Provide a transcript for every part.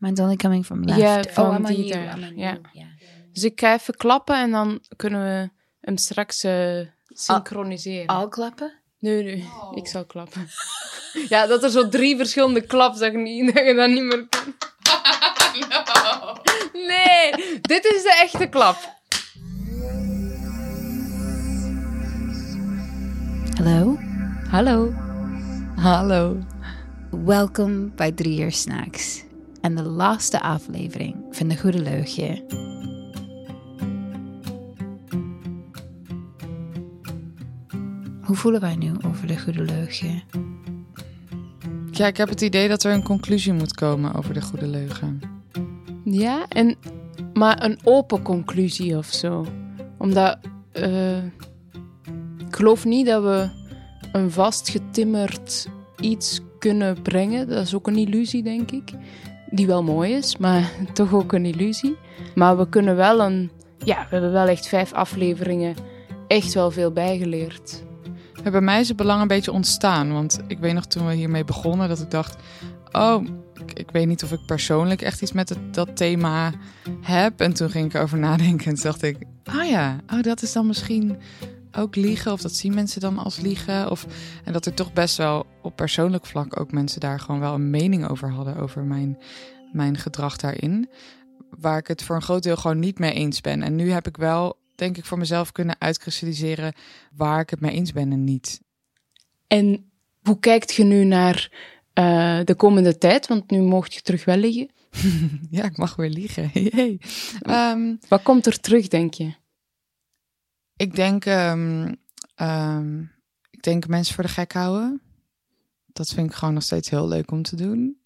Mine's only coming from left. Ja, oh, van I'm on you. Yeah. Dus ik ga even klappen en dan kunnen we hem straks eh, synchroniseren. Al klappen? Nee, nee, ik zal klappen. Ja, dat er zo drie verschillende klaps, dat je, niet, dat je dat niet meer kunt. Nee, dit is de echte klap. Hallo? Hallo. Hallo. Welkom bij Drie Uur Snacks. En de laatste aflevering van De Goede Leugje. Hoe voelen wij nu over De Goede Leugje? Ja, ik heb het idee dat er een conclusie moet komen over de goede leugen. Ja, en, maar een open conclusie of zo. Omdat eh, ik geloof niet dat we een vastgetimmerd iets kunnen brengen. Dat is ook een illusie, denk ik. Die wel mooi is, maar toch ook een illusie. Maar we kunnen wel een... Ja, we hebben wel echt vijf afleveringen echt wel veel bijgeleerd. Bij mij is het belang een beetje ontstaan. Want ik weet nog toen we hiermee begonnen dat ik dacht... Oh, ik, weet niet of ik persoonlijk echt iets met dat thema heb. En toen ging ik erover nadenken en toen dacht ik... Ah ja, oh, dat is dan misschien ook liegen. Of dat zien mensen dan als liegen. Of, en dat er toch best wel op persoonlijk vlak ook mensen daar gewoon wel een mening over hadden. Over mijn, mijn gedrag daarin. Waar ik het voor een groot deel gewoon niet mee eens ben. En nu heb ik wel, denk ik, voor mezelf kunnen uitkristalliseren waar ik het mee eens ben en niet. En hoe kijkt je nu naar eh, de komende tijd? Want nu mocht je terug wel liggen. Ja, ik mag weer liegen. Ehm, Wat komt er terug, denk je? Ik denk, ehm, ehm, ik denk mensen voor de gek houden. Dat vind ik gewoon nog steeds heel leuk om te doen.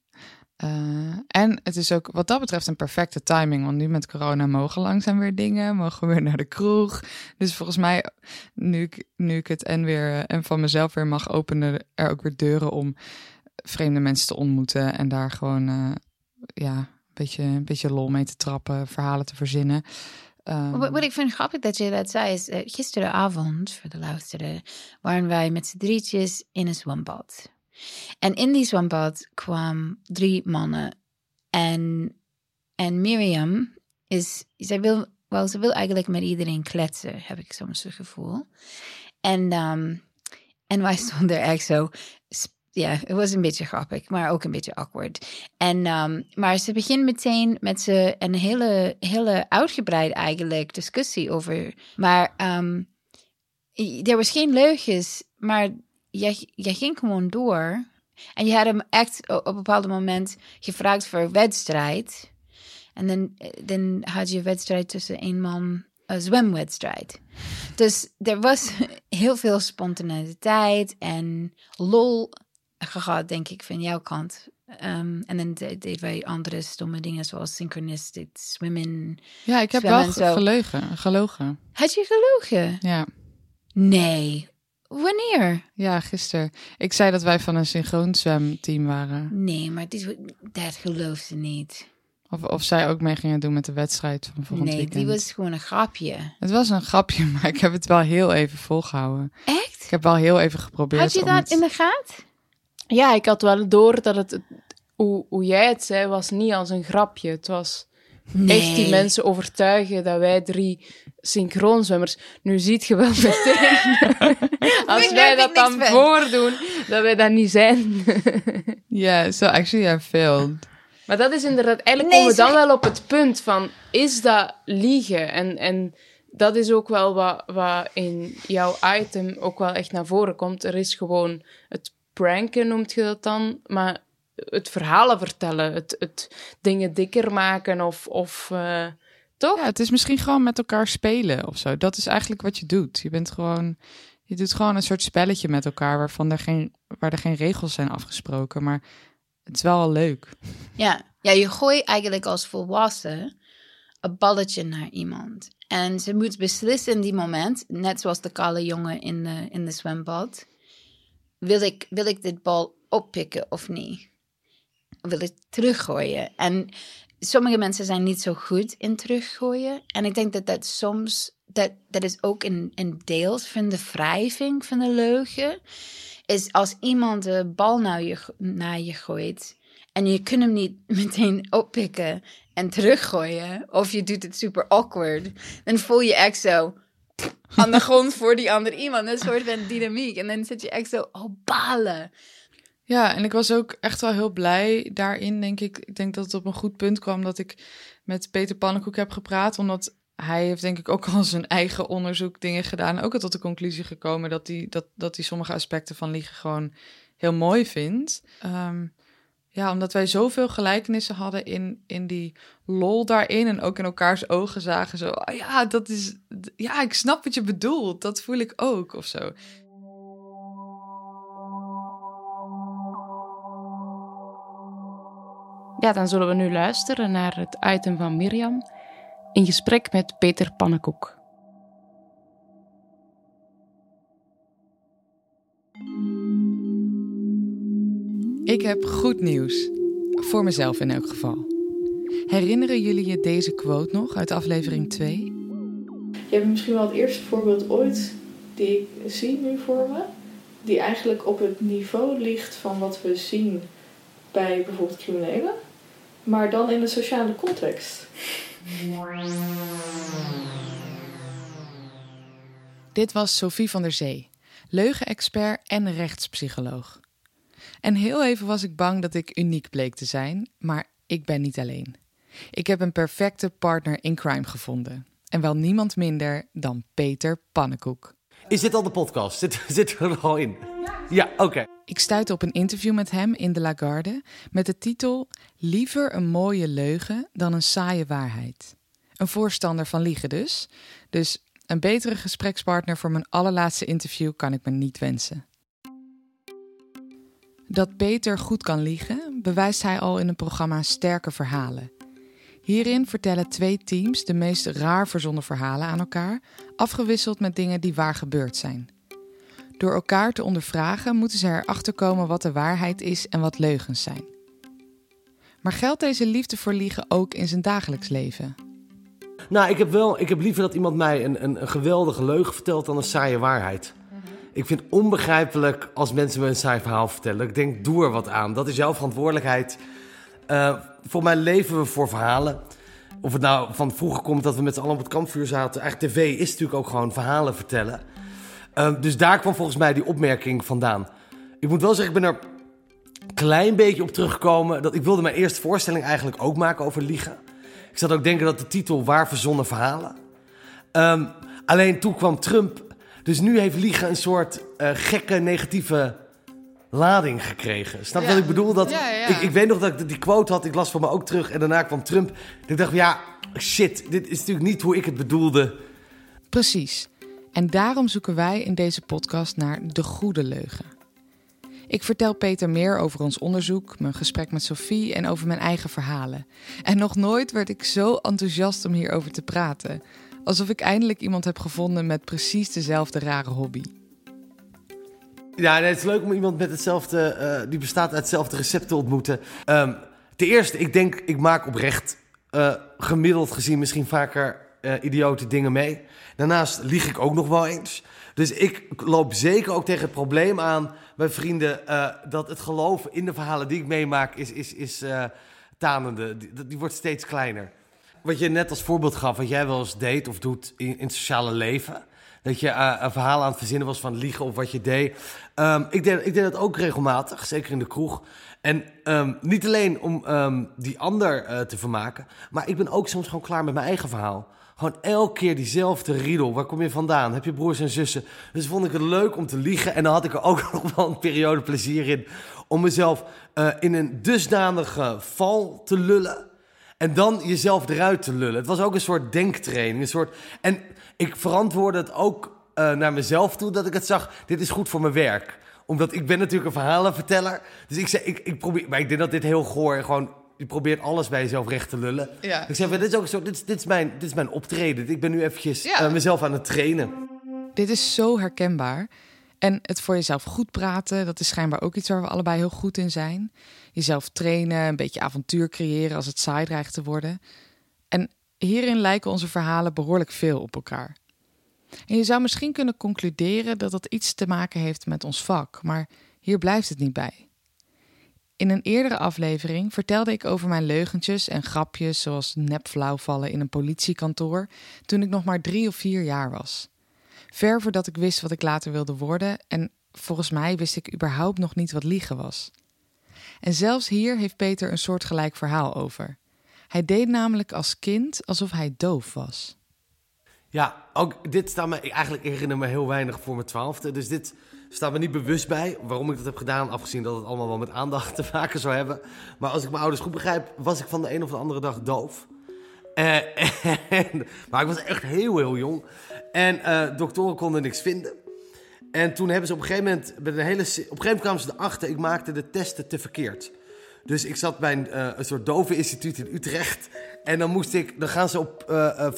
Eh, en het is ook wat dat betreft een perfecte timing. Want nu met corona mogen langzaam weer dingen. Mogen we weer naar de kroeg. Dus volgens mij, nu ik, nu ik het en weer en van mezelf weer mag openen, er ook weer deuren om vreemde mensen te ontmoeten. En daar gewoon eh, ja, een beetje, een beetje lol mee te trappen, verhalen te verzinnen. Ehm, Wat, wat ik vind grappig dat je dat zei, is eh, gisteravond, voor de luisteren, waren wij met z'n drietjes in een zwembad. En in die zwembad kwamen drie mannen. En, en Miriam is, zij wil, wel, ze wil eigenlijk met iedereen kletsen, heb ik soms het gevoel. En, ehm, en wij stonden er echt zo, ja, het was een beetje grappig, maar ook een beetje awkward. En, ehm, maar ze begint meteen met ze een hele, hele uitgebreid eigenlijk discussie over. Maar ehm, er was geen leugens, maar jij, jij ging gewoon door. En je had hem echt op een bepaald moment gevraagd voor een wedstrijd. En dan, dan had je een wedstrijd tussen één man, een zwemwedstrijd. Dus er was heel veel spontaniteit en lol gehad, denk ik, van jouw kant. Ehm, en dan de- deden wij andere stomme dingen zoals synchronistisch zwemmen. ja, ik heb wel en ge- zo. geleugen. Gelogen. Had je gelogen? Ja. Nee. Wanneer? Ja, gisteren. Ik zei dat wij van een synchroonzwemteam waren. Nee, maar dit, dat gelooft ze niet. Of, of zij ook mee gingen doen met de wedstrijd van volgend Nee, weekend. die was gewoon een grapje. Het was een grapje, maar ik heb het wel heel even volgehouden. Echt? Ik heb wel heel even geprobeerd. Had je dat het- in de gaten? Ja, ik had wel door dat het, hoe, hoe jij het zei, was niet als een grapje. Het was echt die mensen overtuigen dat wij drie synchroonzwemmers... Nu ziet je wel meteen, als wij dat dan voordoen, dat wij dat niet zijn. Yeah, so actually I failed. Maar dat is inderdaad... Eigenlijk Nee, komen we dan wel op het punt van, is dat liegen? En, en dat is ook wel wat, wat in jouw item ook wel echt naar voren komt. Er is gewoon het pranken, noemt je dat dan, maar het verhalen vertellen, het, het dingen dikker maken of... of eh, toch? Ja, het is misschien gewoon met elkaar spelen of zo. Dat is eigenlijk wat je doet. Je bent gewoon... Je doet gewoon een soort spelletje met elkaar waarvan er geen, waar er geen regels zijn afgesproken. Maar het is wel leuk. Ja. ja, je gooit eigenlijk als volwassen een balletje naar iemand. En ze moet beslissen in die moment, net zoals de kale jongen in de, in de zwembad. Wil ik, wil ik dit bal oppikken of niet? Wil ik teruggooien? En sommige mensen zijn niet zo goed in teruggooien. En ik denk dat dat soms, dat, dat is ook een, een deels van de wrijving van de leugen. Is als iemand de bal naar je, naar je gooit En je kunt hem niet meteen oppikken en teruggooien. Of je doet het super awkward. Dan voel je echt zo aan de grond voor die andere iemand. Een soort van dynamiek. En dan zit je echt zo, oh balen. Ja, en ik was ook echt wel heel blij daarin, denk ik. Ik denk dat het op een goed punt kwam dat ik met Peter Pannenkoek heb gepraat. Omdat hij heeft denk ik ook al zijn eigen onderzoek dingen gedaan. Ook al tot de conclusie gekomen dat hij dat, dat die sommige aspecten van liegen gewoon heel mooi vindt. Ehm, ja, omdat wij zoveel gelijkenissen hadden in, in die lol daarin. En ook in elkaars ogen zagen zo... "Ah ja, dat is... Ja, ik snap wat je bedoelt. Dat voel ik ook, of zo. Ja, dan zullen we nu luisteren naar het item van Mirjam in gesprek met Peter Pannenkoek. Ik heb goed nieuws. Voor mezelf in elk geval. Herinneren jullie je deze quote nog uit aflevering 2? Je hebt misschien wel het eerste voorbeeld ooit die ik zie nu voor me. Die eigenlijk op het niveau ligt van wat we zien bij bijvoorbeeld criminelen. Maar dan in een sociale context. Dit was Sophie van der Zee, leugenexpert en rechtspsycholoog. En heel even was ik bang dat ik uniek bleek te zijn, maar ik ben niet alleen. Ik heb een perfecte partner in crime gevonden. En wel niemand minder dan Peter Pannenkoek. Is dit al de podcast? Zit, zit er al in? Ja, oké. Ik stuitte op een interview met hem in de Lagarde met de titel Liever een mooie leugen dan een saaie waarheid. Een voorstander van liegen dus. Dus een betere gesprekspartner voor mijn allerlaatste interview kan ik me niet wensen. Dat Peter goed kan liegen, bewijst hij al in het programma Sterke Verhalen. Hierin vertellen twee teams de meest raar verzonnen verhalen aan elkaar, afgewisseld met dingen die waar gebeurd zijn. Door elkaar te ondervragen moeten ze erachter komen wat de waarheid is en wat leugens zijn. Maar geldt deze liefde voor liegen ook in zijn dagelijks leven? Nou, ik heb, wel, ik heb liever dat iemand mij een, een, een geweldige leugen vertelt dan een saaie waarheid. Ik vind het onbegrijpelijk als mensen me een saai verhaal vertellen. Ik denk, doe er wat aan. Dat is jouw verantwoordelijkheid. Eh, voor mij leven we voor verhalen. Of het nou van vroeger komt dat we met z'n allen op het kampvuur zaten. Eigenlijk tv is natuurlijk ook gewoon verhalen vertellen. Eh, dus daar kwam volgens mij die opmerking vandaan. Ik moet wel zeggen, ik ben er een klein beetje op teruggekomen. Dat ik wilde mijn eerste voorstelling eigenlijk ook maken over liegen. Ik zat ook denken dat de titel Waar verzonnen verhalen. Ehm, alleen toen kwam Trump. Dus nu heeft liegen een soort eh, gekke negatieve lading gekregen. Snap je Ja. wat ik bedoel? Dat, Ja, ja. Ik, ik weet nog dat ik die quote had. Ik las van me ook terug. En daarna kwam Trump. Ik dacht, ja, shit. Dit is natuurlijk niet hoe ik het bedoelde. Precies. En daarom zoeken wij in deze podcast naar de goede leugen. Ik vertel Peter meer over ons onderzoek, mijn gesprek met Sophie en over mijn eigen verhalen. En nog nooit werd ik zo enthousiast om hierover te praten. Alsof ik eindelijk iemand heb gevonden met precies dezelfde rare hobby. Ja, het is leuk om iemand met hetzelfde, eh, die bestaat uit hetzelfde recept te ontmoeten. Ehm, ten eerste, ik denk, ik maak oprecht eh, gemiddeld gezien misschien vaker eh, idiote dingen mee. Daarnaast lieg ik ook nog wel eens. Dus ik loop zeker ook tegen het probleem aan bij vrienden dat het geloven in de verhalen die ik meemaak is, is, is tanende. Die wordt steeds kleiner. Wat je net als voorbeeld gaf, wat jij wel eens deed of doet in, in het sociale leven. Dat je eh, een verhaal aan het verzinnen was van liegen of wat je deed. Ehm, ik, deed ik deed dat ook regelmatig, zeker in de kroeg. En ehm, niet alleen om ehm, die ander eh, te vermaken, maar ik ben ook soms gewoon klaar met mijn eigen verhaal. Gewoon elke keer diezelfde riedel. Waar kom je vandaan? Heb je broers en zussen? Dus vond ik het leuk om te liegen. En dan had ik er ook nog wel een periode plezier in. Om mezelf eh, in een dusdanige val te lullen. En dan jezelf eruit te lullen. Het was ook een soort denktraining. Een soort... En ik verantwoordde het ook eh, naar mezelf toe dat ik het zag. Dit is goed voor mijn werk. Omdat ik ben natuurlijk een verhalenverteller. Dus ik zei, ik, ik probeer... Maar ik denk dat dit heel goor gewoon... Je probeert alles bij jezelf recht te lullen. Ja. Ik zeg, dit is ook zo. Dit, is- dit, is mijn, dit is mijn optreden. Ik ben nu eventjes Ja. eh, mezelf aan het trainen. Dit is zo herkenbaar. En het voor jezelf goed praten, dat is schijnbaar ook iets waar we allebei heel goed in zijn. Jezelf trainen, een beetje avontuur creëren als het saai dreigt te worden. En hierin lijken onze verhalen behoorlijk veel op elkaar. En je zou misschien kunnen concluderen dat dat iets te maken heeft met ons vak, maar hier blijft het niet bij. In een eerdere aflevering vertelde ik over mijn leugentjes en grapjes, zoals nepflauwvallen in een politiekantoor, toen ik nog maar drie of vier jaar was. Ver voordat ik wist wat ik later wilde worden, en volgens mij wist ik überhaupt nog niet wat liegen was. En zelfs hier heeft Peter een soortgelijk verhaal over. Hij deed namelijk als kind alsof hij doof was. Ja, ook dit staat me... Eigenlijk herinner me heel weinig voor mijn twaalfde. Dus dit staat me niet bewust bij waarom ik dat heb gedaan. Afgezien dat het allemaal wel met aandacht te maken zou hebben. Maar als ik mijn ouders goed begrijp, was ik van de een of de andere dag doof. Eh, maar ik was echt heel, heel jong. En eh, doktoren konden niks vinden. En toen hebben ze op een gegeven moment... Met een hele, op een gegeven moment kwamen ze erachter... ik maakte de testen te verkeerd. Dus ik zat bij een, uh, een soort doveninstituut in Utrecht. En dan moest ik... Dan gaan ze op uh,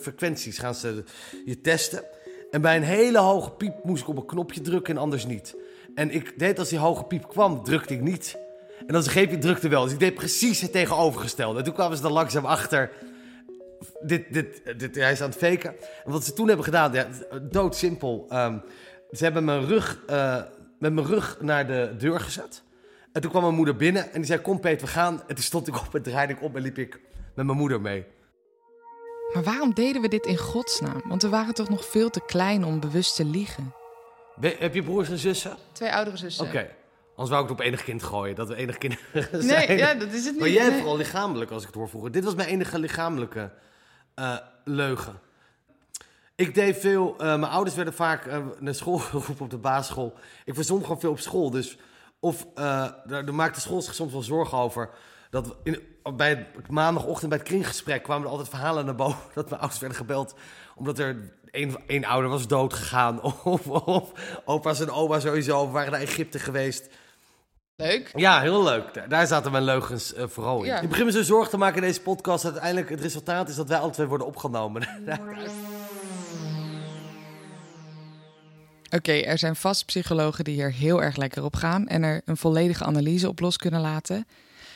frequenties, gaan ze je testen. En bij een hele hoge piep moest ik op een knopje drukken en anders niet. En ik deed als die hoge piep kwam, drukte ik niet. En als een greepje drukte wel. Dus ik deed precies het tegenovergestelde. En toen kwamen ze dan langzaam achter. Dit, dit, dit, hij is aan het faken. En wat ze toen hebben gedaan, ja, doodsimpel. Um, ze hebben mijn rug, uh, met mijn rug naar de deur gezet. En toen kwam mijn moeder binnen en die zei: Kom, Peter, we gaan. En toen stond ik op en draaide ik op en liep ik met mijn moeder mee. Maar waarom deden we dit in godsnaam? Want we waren toch nog veel te klein om bewust te liegen. Heb je broers en zussen? Twee oudere zussen. Oké. Okay. Anders wou ik het op enig kind gooien, dat we enig kinderen zijn. Nee, ja, dat is het niet. Maar jij nee. vooral lichamelijk, als ik het hoor vroeger. Dit was mijn enige lichamelijke uh, leugen. Ik deed veel... Uh, mijn ouders werden vaak uh, naar school geroepen op de basisschool. Ik verzon gewoon veel op school, dus... Of daar, maakte school zich soms wel zorgen over. Dat in, bij maandagochtend bij het kringgesprek kwamen er altijd verhalen naar boven. Dat mijn ouders werden gebeld omdat er een ouder was dood gegaan. Of, of opa's en oma sowieso waren naar Egypte geweest. Leuk. Ja, heel leuk. Daar, zaten mijn leugens uh, vooral in. Ja. Ik begin me zo zorgen te maken in deze podcast. Dat uiteindelijk het resultaat is dat wij alle twee worden opgenomen. Oké, okay, er zijn vast psychologen die hier heel erg lekker op gaan en er een volledige analyse op los kunnen laten.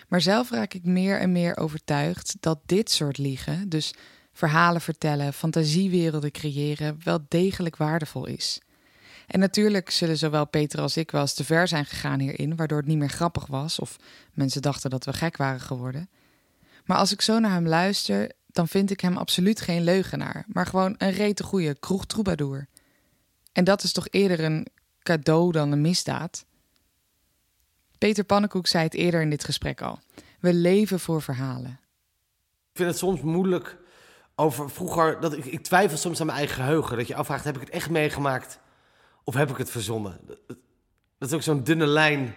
Maar zelf raak ik meer en meer overtuigd dat dit soort liegen, dus verhalen vertellen, fantasiewerelden creëren, wel degelijk waardevol is. En natuurlijk zullen zowel Peter als ik wel eens te ver zijn gegaan hierin, waardoor het niet meer grappig was of mensen dachten dat we gek waren geworden. Maar als ik zo naar hem luister, dan vind ik hem absoluut geen leugenaar, maar gewoon een rete goede kroegtroubadour. En dat is toch eerder een cadeau dan een misdaad? Peter Pannenkoek zei het eerder in dit gesprek al. We leven voor verhalen. Ik vind het soms moeilijk over vroeger. Dat ik, ik twijfel soms aan mijn eigen geheugen. Dat je afvraagt: heb ik het echt meegemaakt of heb ik het verzonnen? Dat is ook zo'n dunne lijn.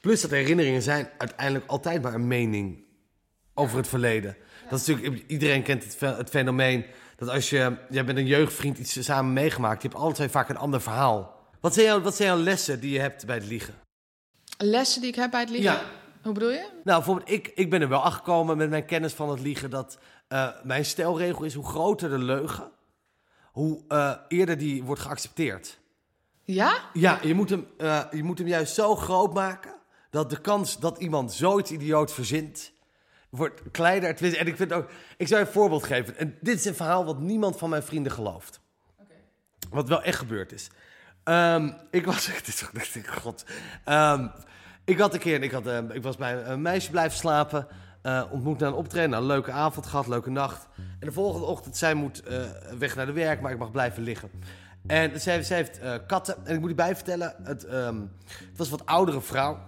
Plus dat herinneringen zijn uiteindelijk altijd maar een mening over het verleden. Dat is natuurlijk, iedereen kent het, het fenomeen dat als je, jij bent een jeugdvriend iets samen meegemaakt, je hebt twee vaak een ander verhaal. Wat zijn, jouw, wat zijn jouw lessen die je hebt bij het liegen? Lessen die ik heb bij het liegen? Ja. Hoe bedoel je? Nou, bijvoorbeeld, ik, ik ben er wel achter met mijn kennis van het liegen dat uh, mijn stelregel is: hoe groter de leugen, hoe uh, eerder die wordt geaccepteerd. Ja? Ja, je moet, hem, uh, je moet hem juist zo groot maken dat de kans dat iemand zoiets idioot verzint, wordt kleiner. En ik vind ook, ik zou je een voorbeeld geven. En dit is een verhaal wat niemand van mijn vrienden gelooft. Okay. Wat wel echt gebeurd is. Um, ik was, dit is god. Um, ik had een keer, ik, had, uh, ik was bij een meisje blijven slapen. Uh, ontmoet naar een optreden, nou, een leuke avond gehad, leuke nacht. En de volgende ochtend, zij moet uh, weg naar de werk, maar ik mag blijven liggen. En zij heeft uh, katten. En ik moet je bijvertellen, het, um, het was een wat oudere vrouw.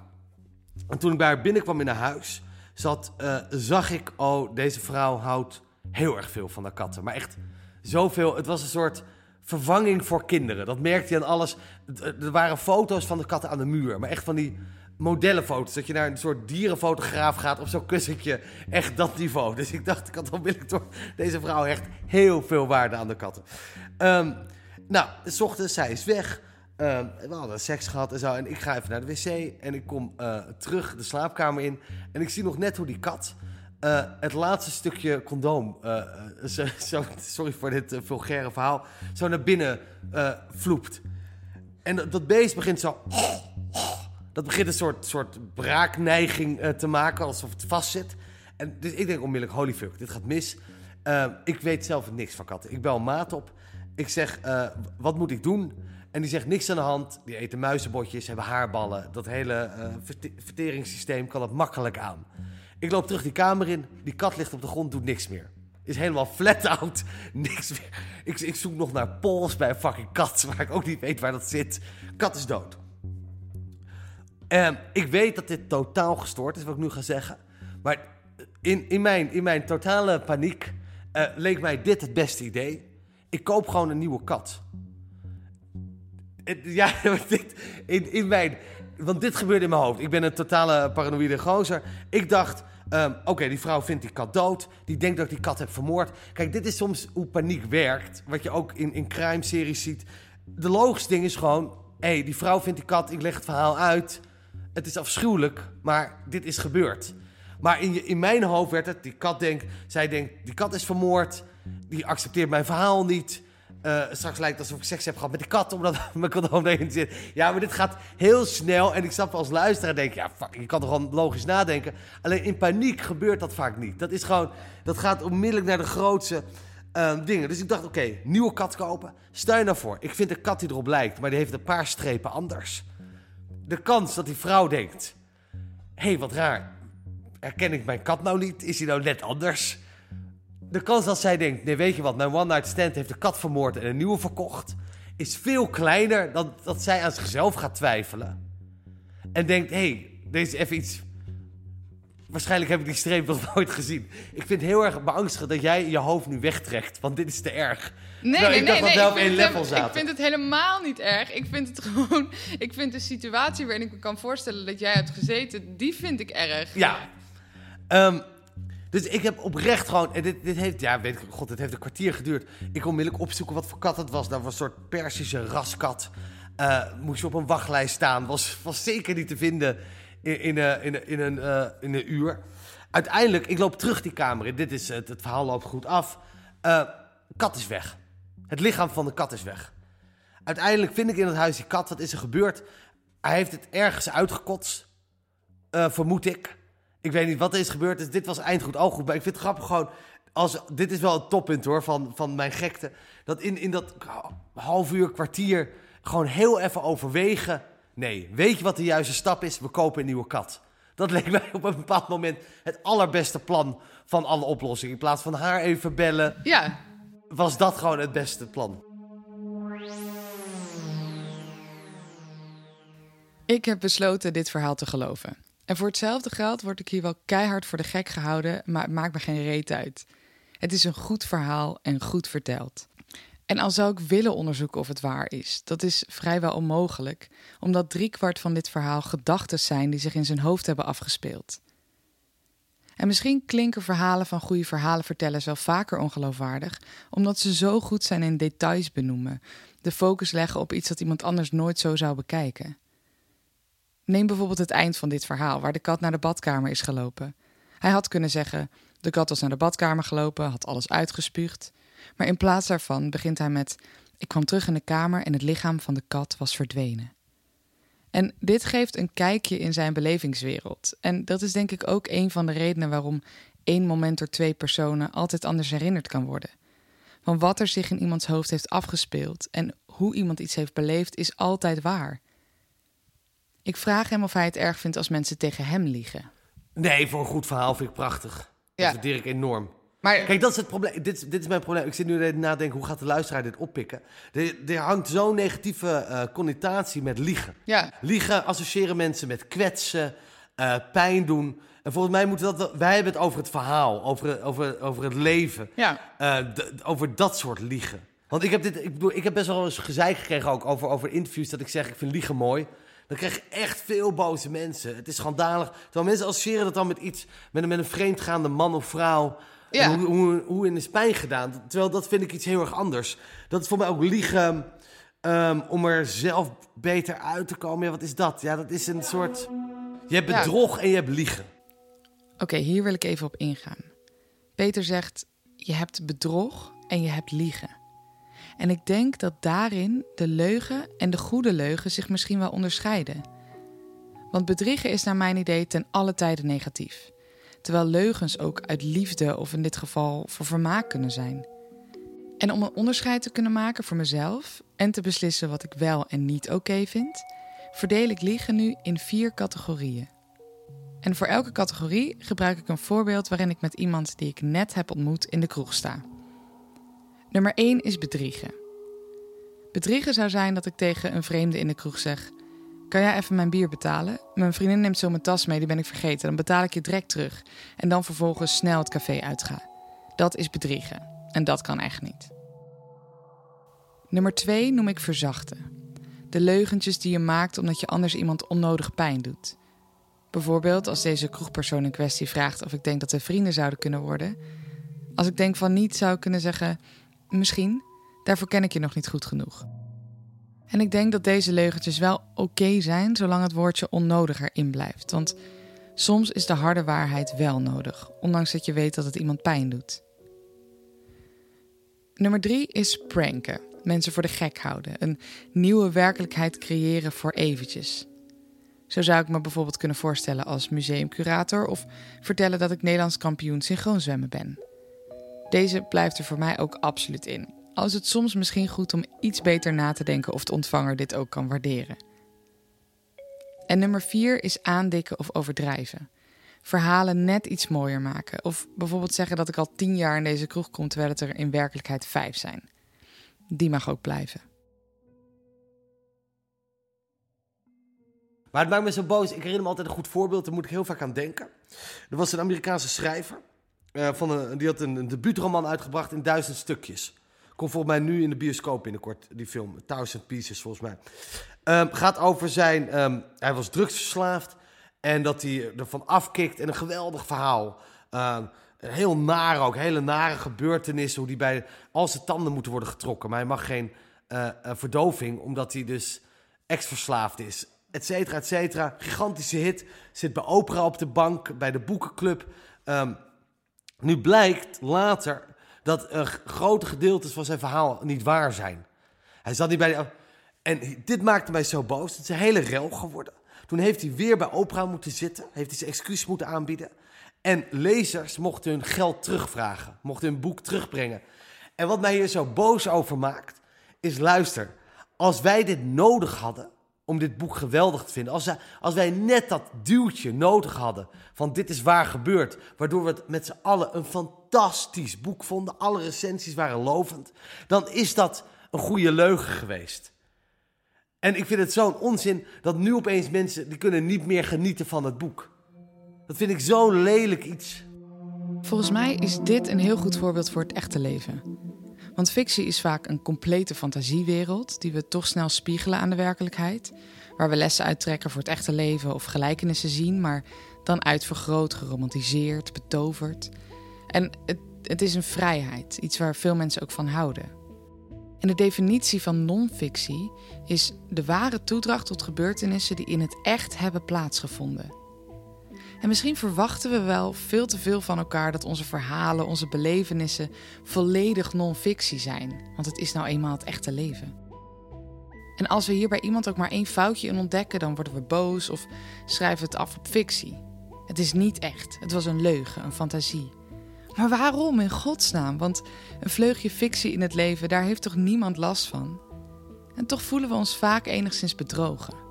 En toen ik bij haar binnenkwam in haar huis, zat, zag ik, oh, deze vrouw houdt heel erg veel van haar katten. Maar echt zoveel. Het was een soort vervanging voor kinderen. Dat merkte je aan alles. Er waren foto's van de katten aan de muur, maar echt van die modellenfoto's. Dat je naar een soort dierenfotograaf gaat op zo'n kussentje. Echt dat niveau. Dus ik dacht, ik had onmiddellijk door deze vrouw echt heel veel waarde aan de katten. Um, nou, s ochtends, zij is weg. Um, we hadden seks gehad en zo. En ik ga even naar de wc. En ik kom uh, terug de slaapkamer in. En ik zie nog net hoe die kat... Uh, het laatste stukje condoom, zo, sorry voor dit vulgaire verhaal, zo naar binnen vloept. En dat, beest begint zo dat begint een soort, soort braakneiging te maken, alsof het vastzit. En dus ik denk onmiddellijk, holy fuck, dit gaat mis. Uh, ik weet zelf niks van katten. Ik bel maat op. Ik zeg, uh, wat moet ik doen? En die zegt niks aan de hand. Die eten muizenbotjes, hebben haarballen. Dat hele eh, verte- verteringssysteem kan het makkelijk aan. Ik loop terug die kamer in. Die kat ligt op de grond, doet niks meer. Is helemaal flat out. Niks meer. Ik, ik zoek nog naar pols bij een fucking kat. Waar ik ook niet weet waar dat zit. Kat is dood. Ehm, ik weet dat dit totaal gestoord is, wat ik nu ga zeggen. Maar in, in, mijn, in mijn totale paniek eh, leek mij dit het beste idee. Ik koop gewoon een nieuwe kat. Ja, dit, in, in mijn, want dit gebeurde in mijn hoofd. Ik ben een totale paranoïde gozer. Ik dacht, ehm, oké, die vrouw vindt die kat dood. Die denkt dat ik die kat heb vermoord. Kijk, dit is soms hoe paniek werkt. Wat je ook in, in crime-series ziet. De logische ding is gewoon... hé, hey, die vrouw vindt die kat, ik leg het verhaal uit. Het is afschuwelijk, maar dit is gebeurd. Maar in, in mijn hoofd werd het, die kat denkt... zij denkt, die kat is vermoord. Die accepteert mijn verhaal niet. Eh, straks lijkt het alsof ik seks heb gehad met die kat, omdat mijn condoom erin zit. Ja, maar dit gaat heel snel. En ik snap als luisteraar denk, ja, fuck, je kan toch gewoon logisch nadenken. Alleen in paniek gebeurt dat vaak niet. Dat is gewoon, dat gaat onmiddellijk naar de grootste eh, dingen. Dus ik dacht, oké, nieuwe kat kopen. Stel je nou voor, ik vind een kat die erop lijkt, maar die heeft een paar strepen anders. De kans dat die vrouw denkt, hé, hey, wat raar. Herken ik mijn kat nou niet? Is hij nou net anders? De kans dat zij denkt, nee weet je wat, mijn one-night stand heeft de kat vermoord en een nieuwe verkocht, is veel kleiner dan dat zij aan zichzelf gaat twijfelen. En denkt, hé, hey, deze is even iets... Waarschijnlijk heb ik die streep nog nooit gezien. Ik vind het heel erg beangstigend dat jij je hoofd nu wegtrekt, want dit is te erg. Nee, Terwijl nee, ik nee. dacht dat nee. ik, één vind het level hem- ik vind het helemaal niet erg. Ik vind het gewoon... Ik vind de situatie waarin ik me kan voorstellen dat jij hebt gezeten... die vind ik erg. Ja. Ehm, dus ik heb oprecht gewoon... En dit, dit heeft... Ja, weet ik... God, dit heeft een kwartier geduurd. Ik kon onmiddellijk opzoeken wat voor kat het was. Dat was een soort Persische raskat. Eh, moest je op een wachtlijst staan. Was, was zeker niet te vinden in, in, eh, in, in, een, eh, in een uur. Uiteindelijk, ik loop terug die kamer in. Dit is, het, verhaal loopt goed af. Kat is weg. Het lichaam van de kat is weg. Uiteindelijk vind ik in het huis die kat. Wat is er gebeurd? Hij heeft het ergens uitgekotst. Vermoed ik. Ik weet niet wat er is gebeurd. Dus dit was eindgoed, al goed. Maar ik vind het grappig gewoon... Als, dit is wel het toppunt hoor, van, van mijn gekte. Dat in, in dat half uur, kwartier... gewoon heel even overwegen. Nee, weet je wat de juiste stap is? We kopen een nieuwe kat. Dat leek mij op een bepaald moment het allerbeste plan van alle oplossingen. In plaats van haar even bellen, Ja, was dat gewoon het beste plan. Ik heb besloten dit verhaal te geloven. En voor hetzelfde geld word ik hier wel keihard voor de gek gehouden, maar het maakt me geen reet uit. Het is een goed verhaal en goed verteld. En al zou ik willen onderzoeken of het waar is, dat is vrijwel onmogelijk, omdat driekwart van dit verhaal gedachten zijn die zich in zijn hoofd hebben afgespeeld. En misschien klinken verhalen van goede verhalenvertellers wel vaker ongeloofwaardig, omdat ze zo goed zijn in details benoemen, de focus leggen op iets dat iemand anders nooit zo zou bekijken. Neem bijvoorbeeld het eind van dit verhaal, waar de kat naar de badkamer is gelopen. Hij had kunnen zeggen: de kat was naar de badkamer gelopen, had alles uitgespuugd. Maar in plaats daarvan begint hij met: Ik kwam terug in de kamer en het lichaam van de kat was verdwenen. En dit geeft een kijkje in zijn belevingswereld. En dat is denk ik ook een van de redenen waarom één moment door twee personen altijd anders herinnerd kan worden. Want wat er zich in iemands hoofd heeft afgespeeld en hoe iemand iets heeft beleefd, is altijd waar. Ik vraag hem of hij het erg vindt als mensen tegen hem liegen. Nee, voor een goed verhaal vind ik prachtig. Dat Ja. waardeer ik enorm. Maar Kijk, dat is het probleem. Dit, is- dit is mijn probleem. Ik zit nu te nadenken, hoe gaat de luisteraar dit oppikken? Er, er hangt zo'n negatieve eh, connotatie met liegen. ja, Liegen associëren mensen met kwetsen, eh, pijn doen. En volgens mij moeten dat... Wij hebben het over het verhaal, over, over, over het leven. ja, eh, over dat soort liegen. Want ik heb, dit, ik, bedoel, ik heb best wel eens gezeik gekregen ook over, over interviews... dat ik zeg, ik vind liegen mooi. Dan krijg je echt veel boze mensen. Het is schandalig. Terwijl mensen associëren dat dan met iets... met, een- met een vreemdgaande man of vrouw... Ja. En Hoe, hoe, hoe in is pijn gedaan. Terwijl dat vind ik iets heel erg anders. Dat is voor mij ook liegen ehm, om er zelf beter uit te komen. Ja, wat is dat? Ja, dat is een soort... Je hebt Ja. bedrog en je hebt liegen. Oké, hier wil ik even op ingaan. Peter zegt: je hebt bedrog en je hebt liegen. En ik denk dat daarin de leugen en de goede leugen zich misschien wel onderscheiden. Want bedriegen is naar mijn idee ten alle tijde negatief. Terwijl leugens ook uit liefde of in dit geval voor vermaak kunnen zijn. En om een onderscheid te kunnen maken voor mezelf, en te beslissen wat ik wel en niet oké vind, verdeel ik liegen nu in vier categorieën. En voor elke categorie gebruik ik een voorbeeld waarin ik met iemand die ik net heb ontmoet in de kroeg sta. Nummer 1 is bedriegen. Bedriegen zou zijn dat ik tegen een vreemde in de kroeg zeg: Kan jij even mijn bier betalen? Mijn vriendin neemt zo mijn tas mee, die ben ik vergeten. Dan betaal ik je direct terug. En dan vervolgens snel het café uitga. Dat is bedriegen. En dat kan echt niet. Nummer 2 noem ik verzachten. De leugentjes die je maakt omdat je anders iemand onnodig pijn doet. Bijvoorbeeld als deze kroegpersoon in kwestie vraagt of ik denk dat we vrienden zouden kunnen worden. Als ik denk van niet, zou ik kunnen zeggen: Misschien, daarvoor ken ik je nog niet goed genoeg. En ik denk dat deze leugentjes wel oké zijn zolang het woordje onnodig erin blijft. Want soms is de harde waarheid wel nodig, ondanks dat je weet dat het iemand pijn doet. Nummer drie is pranken. Mensen voor de gek houden. Een nieuwe werkelijkheid creëren voor eventjes. Zo zou ik me bijvoorbeeld kunnen voorstellen als museumcurator of vertellen dat ik Nederlands kampioen synchroonzwemmen ben. Deze blijft er voor mij ook absoluut in. Al is het soms misschien goed om iets beter na te denken of de ontvanger dit ook kan waarderen. En nummer vier is aandikken of overdrijven. Verhalen net iets mooier maken. Of bijvoorbeeld zeggen dat ik al tien jaar in deze kroeg kom terwijl het er in werkelijkheid vijf zijn. Die mag ook blijven. Maar het maakt me zo boos. Ik herinner me altijd een goed voorbeeld. Daar moet ik heel vaak aan denken. Er was een Amerikaanse schrijver. Uh, van die had een, een debuutroman uitgebracht in duizend stukjes. Komt volgens mij nu in de bioscoop binnenkort, die film. Thousand Pieces, volgens mij. Um, gaat over zijn... Um, hij was drugsverslaafd. En dat hij ervan afkikt. En een geweldig verhaal. Um, heel naar ook. Hele nare gebeurtenissen. Hoe die bij al zijn tanden moeten worden getrokken. Maar hij mag geen uh, verdoving. Omdat hij dus ex-verslaafd is. Etcetera, etcetera. Gigantische hit. Zit bij opera op de bank. Bij de boekenclub. Nu blijkt later dat uh, grote gedeeltes van zijn verhaal niet waar zijn. Hij zat niet bij. En dit maakte mij zo boos. Het is een hele rel geworden. Toen heeft hij weer bij opera moeten zitten. Heeft hij zijn excuus moeten aanbieden. En lezers mochten hun geld terugvragen. Mochten hun boek terugbrengen. En wat mij hier zo boos over maakt, is luister. Als wij dit nodig hadden, om dit boek geweldig te vinden. Als, als wij net dat duwtje nodig hadden van dit is waar gebeurd, waardoor we het met z'n allen een fantastisch boek vonden, alle recensies waren lovend, dan is dat een goede leugen geweest. En ik vind het zo'n onzin dat nu opeens mensen die kunnen niet meer genieten van het boek. Dat vind ik zo'n lelijk iets. Volgens mij is dit een heel goed voorbeeld voor het echte leven. Want fictie is vaak een complete fantasiewereld die we toch snel spiegelen aan de werkelijkheid. Waar we lessen uittrekken voor het echte leven of gelijkenissen zien, maar dan uitvergroot, geromantiseerd, betoverd. En het, het is een vrijheid, iets waar veel mensen ook van houden. En de definitie van non-fictie is de ware toedracht tot gebeurtenissen die in het echt hebben plaatsgevonden. En misschien verwachten we wel veel te veel van elkaar dat onze verhalen, onze belevenissen volledig non-fictie zijn. Want het is nou eenmaal het echte leven. En als we hier bij iemand ook maar één foutje in ontdekken, dan worden we boos of schrijven het af op fictie. Het is niet echt. Het was een leugen, een fantasie. Maar waarom in godsnaam? Want een vleugje fictie in het leven, daar heeft toch niemand last van? En toch voelen we ons vaak enigszins bedrogen.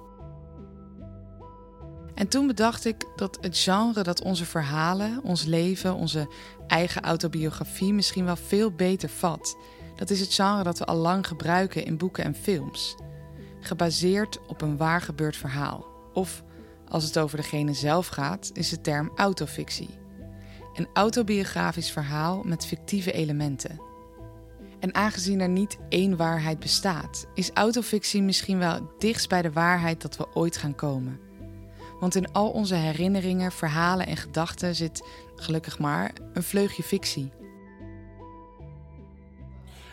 En toen bedacht ik dat het genre dat onze verhalen, ons leven, onze eigen autobiografie misschien wel veel beter vat. Dat is het genre dat we al lang gebruiken in boeken en films. Gebaseerd op een waar gebeurd verhaal. Of als het over degene zelf gaat, is de term autofictie. Een autobiografisch verhaal met fictieve elementen. En aangezien er niet één waarheid bestaat, is autofictie misschien wel dichtst bij de waarheid dat we ooit gaan komen. Want in al onze herinneringen, verhalen en gedachten zit, gelukkig maar, een vleugje fictie.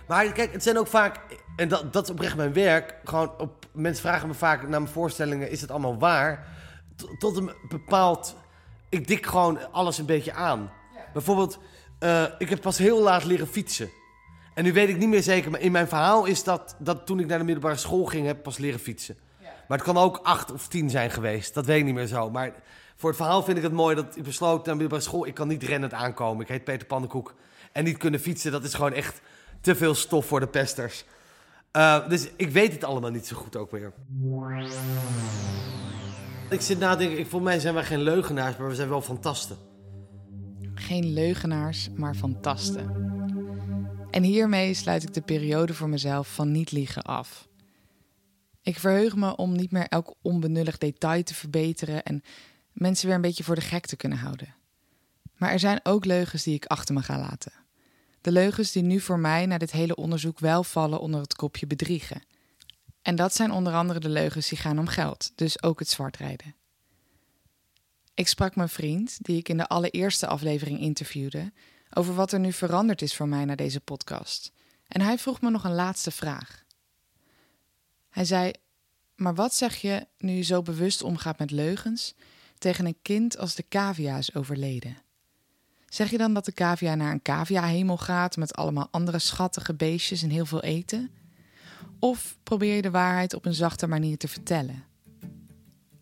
Maar kijk, het zijn ook vaak, en dat, dat is oprecht mijn werk, gewoon op, mensen vragen me vaak naar mijn voorstellingen, is het allemaal waar? tot een bepaald, ik dik gewoon alles een beetje aan. Bijvoorbeeld, uh, ik heb pas heel laat leren fietsen. En nu weet ik niet meer zeker, maar in mijn verhaal is dat, dat toen ik naar de middelbare school ging, heb ik pas leren fietsen. Maar het kan ook acht of tien zijn geweest. Dat weet ik niet meer zo. Maar voor het verhaal vind ik het mooi dat ik besloot naar middelbare school... ik kan niet rennend aankomen. Ik heet Peter Pannenkoek. En niet kunnen fietsen, dat is gewoon echt te veel stof voor de pesters. Eh, dus ik weet het allemaal niet zo goed ook meer. Ik zit na te denken, volgens mij zijn wij geen leugenaars, maar we zijn wel fantasten. Geen leugenaars, maar fantasten. En hiermee sluit ik de periode voor mezelf van niet liegen af. Ik verheug me om niet meer elk onbenullig detail te verbeteren en mensen weer een beetje voor de gek te kunnen houden. Maar er zijn ook leugens die ik achter me ga laten. De leugens die nu voor mij na dit hele onderzoek wel vallen onder het kopje bedriegen. En dat zijn onder andere de leugens die gaan om geld, dus ook het zwartrijden. Ik sprak mijn vriend, die ik in de allereerste aflevering interviewde, over wat er nu veranderd is voor mij na deze podcast. En hij vroeg me nog een laatste vraag. Hij zei: Maar wat zeg je nu je zo bewust omgaat met leugens tegen een kind als de cavia is overleden? Zeg je dan dat de cavia naar een cavia-hemel gaat met allemaal andere schattige beestjes en heel veel eten? Of probeer je de waarheid op een zachte manier te vertellen?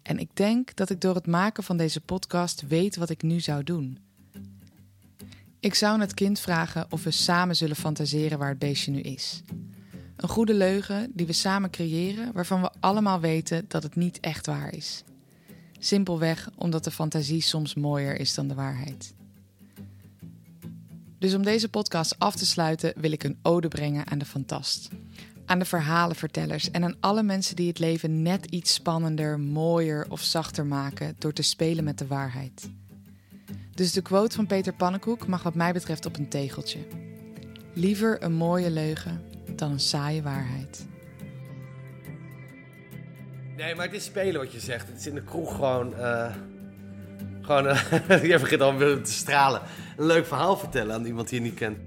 En ik denk dat ik door het maken van deze podcast weet wat ik nu zou doen. Ik zou het kind vragen of we samen zullen fantaseren waar het beestje nu is. Een goede leugen die we samen creëren, waarvan we allemaal weten dat het niet echt waar is. Simpelweg omdat de fantasie soms mooier is dan de waarheid. Dus om deze podcast af te sluiten wil ik een ode brengen aan de fantast. Aan de verhalenvertellers en aan alle mensen die het leven net iets spannender, mooier of zachter maken door te spelen met de waarheid. Dus de quote van Peter Pannenkoek mag wat mij betreft op een tegeltje. Liever een mooie leugen dan een saaie waarheid. Nee, maar het is spelen wat je zegt. Het is in de kroeg gewoon... eh gewoon, eh, je begint al te stralen. Een leuk verhaal vertellen aan iemand die je niet kent.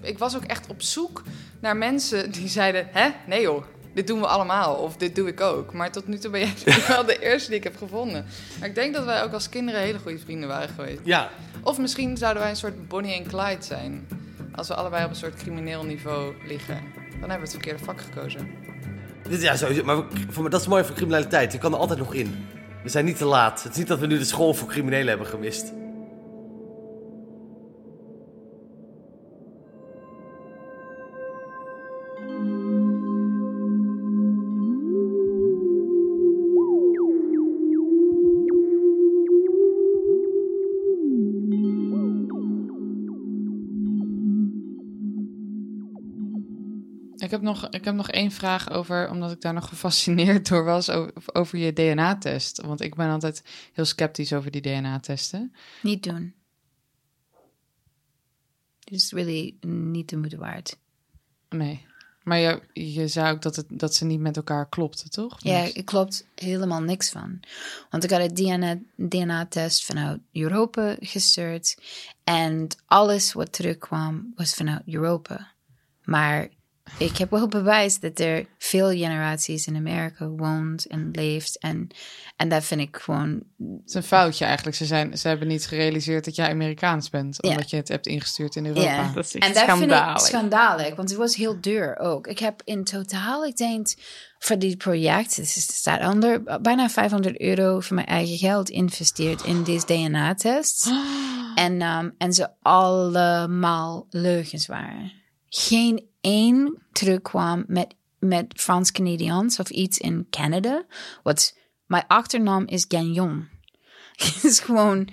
Ik was ook echt op zoek naar mensen die zeiden: Hè? Nee joh, dit doen we allemaal. Of dit doe ik ook. Maar tot nu toe ben jij wel de eerste die ik heb gevonden. Maar ik denk dat wij ook als kinderen hele goede vrienden waren geweest. Ja, Of misschien zouden wij een soort Bonnie en Clyde zijn. Als we allebei op een soort crimineel niveau liggen. Dan hebben we het verkeerde vak gekozen. ja sowieso. Maar voor, me- dat is mooi voor criminaliteit. Je kan er altijd nog in. We zijn niet te laat. Het is niet dat we nu de school voor criminelen hebben gemist. Nog, ik heb nog één vraag over, omdat ik daar nog gefascineerd door was, over, over je DNA-test. Want ik ben altijd heel sceptisch over die DNA-testen. Niet doen. Het is really niet de moeite waard. Nee. Maar je, je zei ook dat, het, dat ze niet met elkaar klopten, toch? Ja, er klopt helemaal niks van. Want ik had een DNA DNA-test vanuit Europa gestuurd. En alles wat terugkwam was vanuit Europa. Maar ik heb wel bewijs dat er veel generaties in Amerika woont en leeft. En, en dat vind ik gewoon... Het is een foutje eigenlijk. Ze, zijn, ze hebben niet gerealiseerd dat jij Amerikaans bent, omdat je het hebt ingestuurd in Europa. Ja. Dat is En echt dat vind ik schandalig. schandalig, want het was heel duur ook. Ik heb in totaal, ik denk, voor dit project, het is- het staat onder, bijna 500 euro van mijn eigen geld investeerd in deze DNA-test. En, ehm, en ze allemaal leugens waren. Geen één terugkwam met, met Frans-Canadians of iets in Canada. Wat, mijn achternaam is Gagnon. Het is gewoon,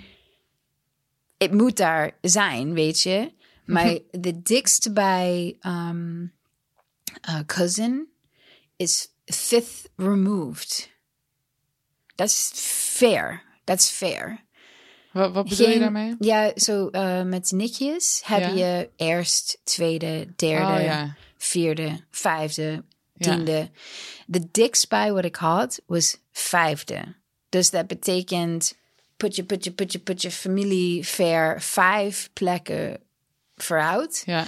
het moet daar zijn, weet je. Maar de dikste bij um, uh, cousin is fifth removed. Dat is fair. Dat is fair. Wat, wat bedoel je Geen- daarmee? Ja, zo eh, met nichtjes heb Ja. je eerst, tweede, derde, Oh ja. vierde, vijfde, Ja. tiende. De dikst bij wat ik had was vijfde. Dus dat betekent put je, put je, put je, put je familie ver vijf plekken vooruit. Ja.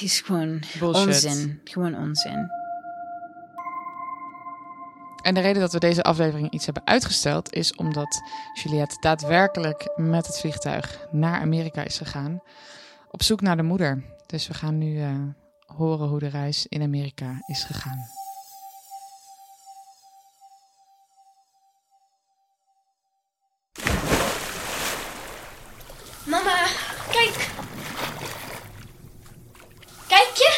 Is gewoon Bullshit. onzin. Gewoon onzin. En de reden dat we deze aflevering iets hebben uitgesteld is omdat Juliette daadwerkelijk met het vliegtuig naar Amerika is gegaan. Op zoek naar de moeder. Dus we gaan nu eh, horen hoe de reis in Amerika is gegaan. Mama, kijk. Kijk je?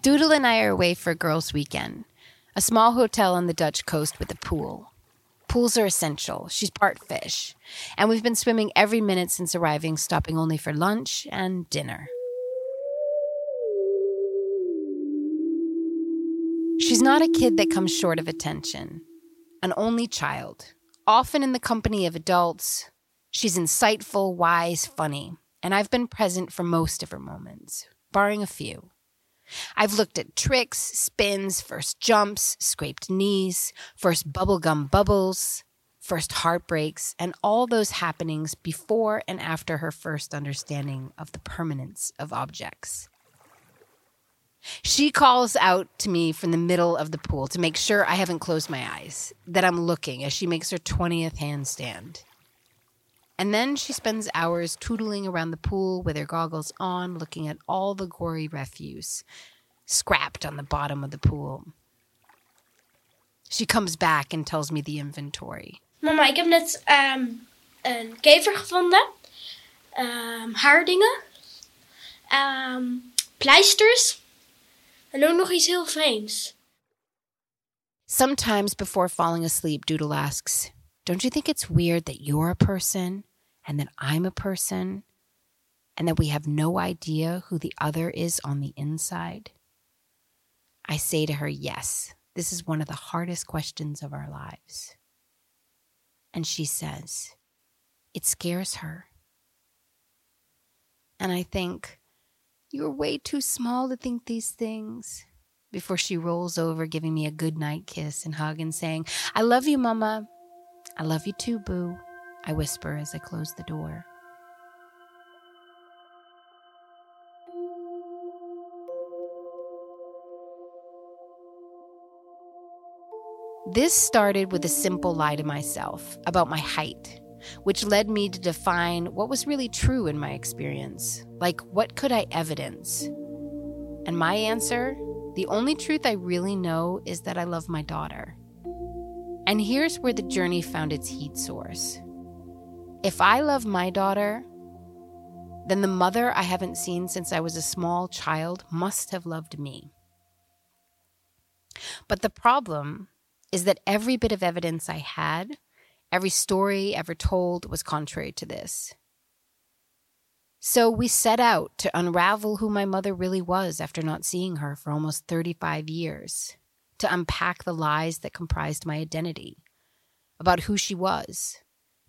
Doodle and I are away for a Girls' Weekend, a small hotel on the Dutch coast with a pool. Pools are essential. She's part fish. And we've been swimming every minute since arriving, stopping only for lunch and dinner. She's not a kid that comes short of attention, an only child, often in the company of adults. She's insightful, wise, funny, and I've been present for most of her moments, barring a few. I've looked at tricks, spins, first jumps, scraped knees, first bubblegum bubbles, first heartbreaks, and all those happenings before and after her first understanding of the permanence of objects. She calls out to me from the middle of the pool to make sure I haven't closed my eyes, that I'm looking as she makes her 20th handstand. And then she spends hours tootling around the pool with her goggles on, looking at all the gory refuse scrapped on the bottom of the pool. She comes back and tells me the inventory. Mama, ik um, uh, heb net ehm, een kever gevonden. Ehm, um, haardingen. Ehm, um, pleisters. En ook nog iets heel vreemds. Sometimes before falling asleep, Doodle asks, Don't you think it's weird that you're a person and that I'm a person and that we have no idea who the other is on the inside? I say to her, Yes, this is one of the hardest questions of our lives. And she says, It scares her. And I think, You're way too small to think these things. Before she rolls over, giving me a good night kiss and hug and saying, I love you, Mama. I love you too, Boo. I whisper as I close the door. This started with a simple lie to myself about my height, which led me to define what was really true in my experience. Like, what could I evidence? And my answer the only truth I really know is that I love my daughter. And here's where the journey found its heat source. If I love my daughter, then the mother I haven't seen since I was a small child must have loved me. But the problem is that every bit of evidence I had, every story ever told, was contrary to this. So we set out to unravel who my mother really was after not seeing her for almost 35 years, to unpack the lies that comprised my identity, about who she was,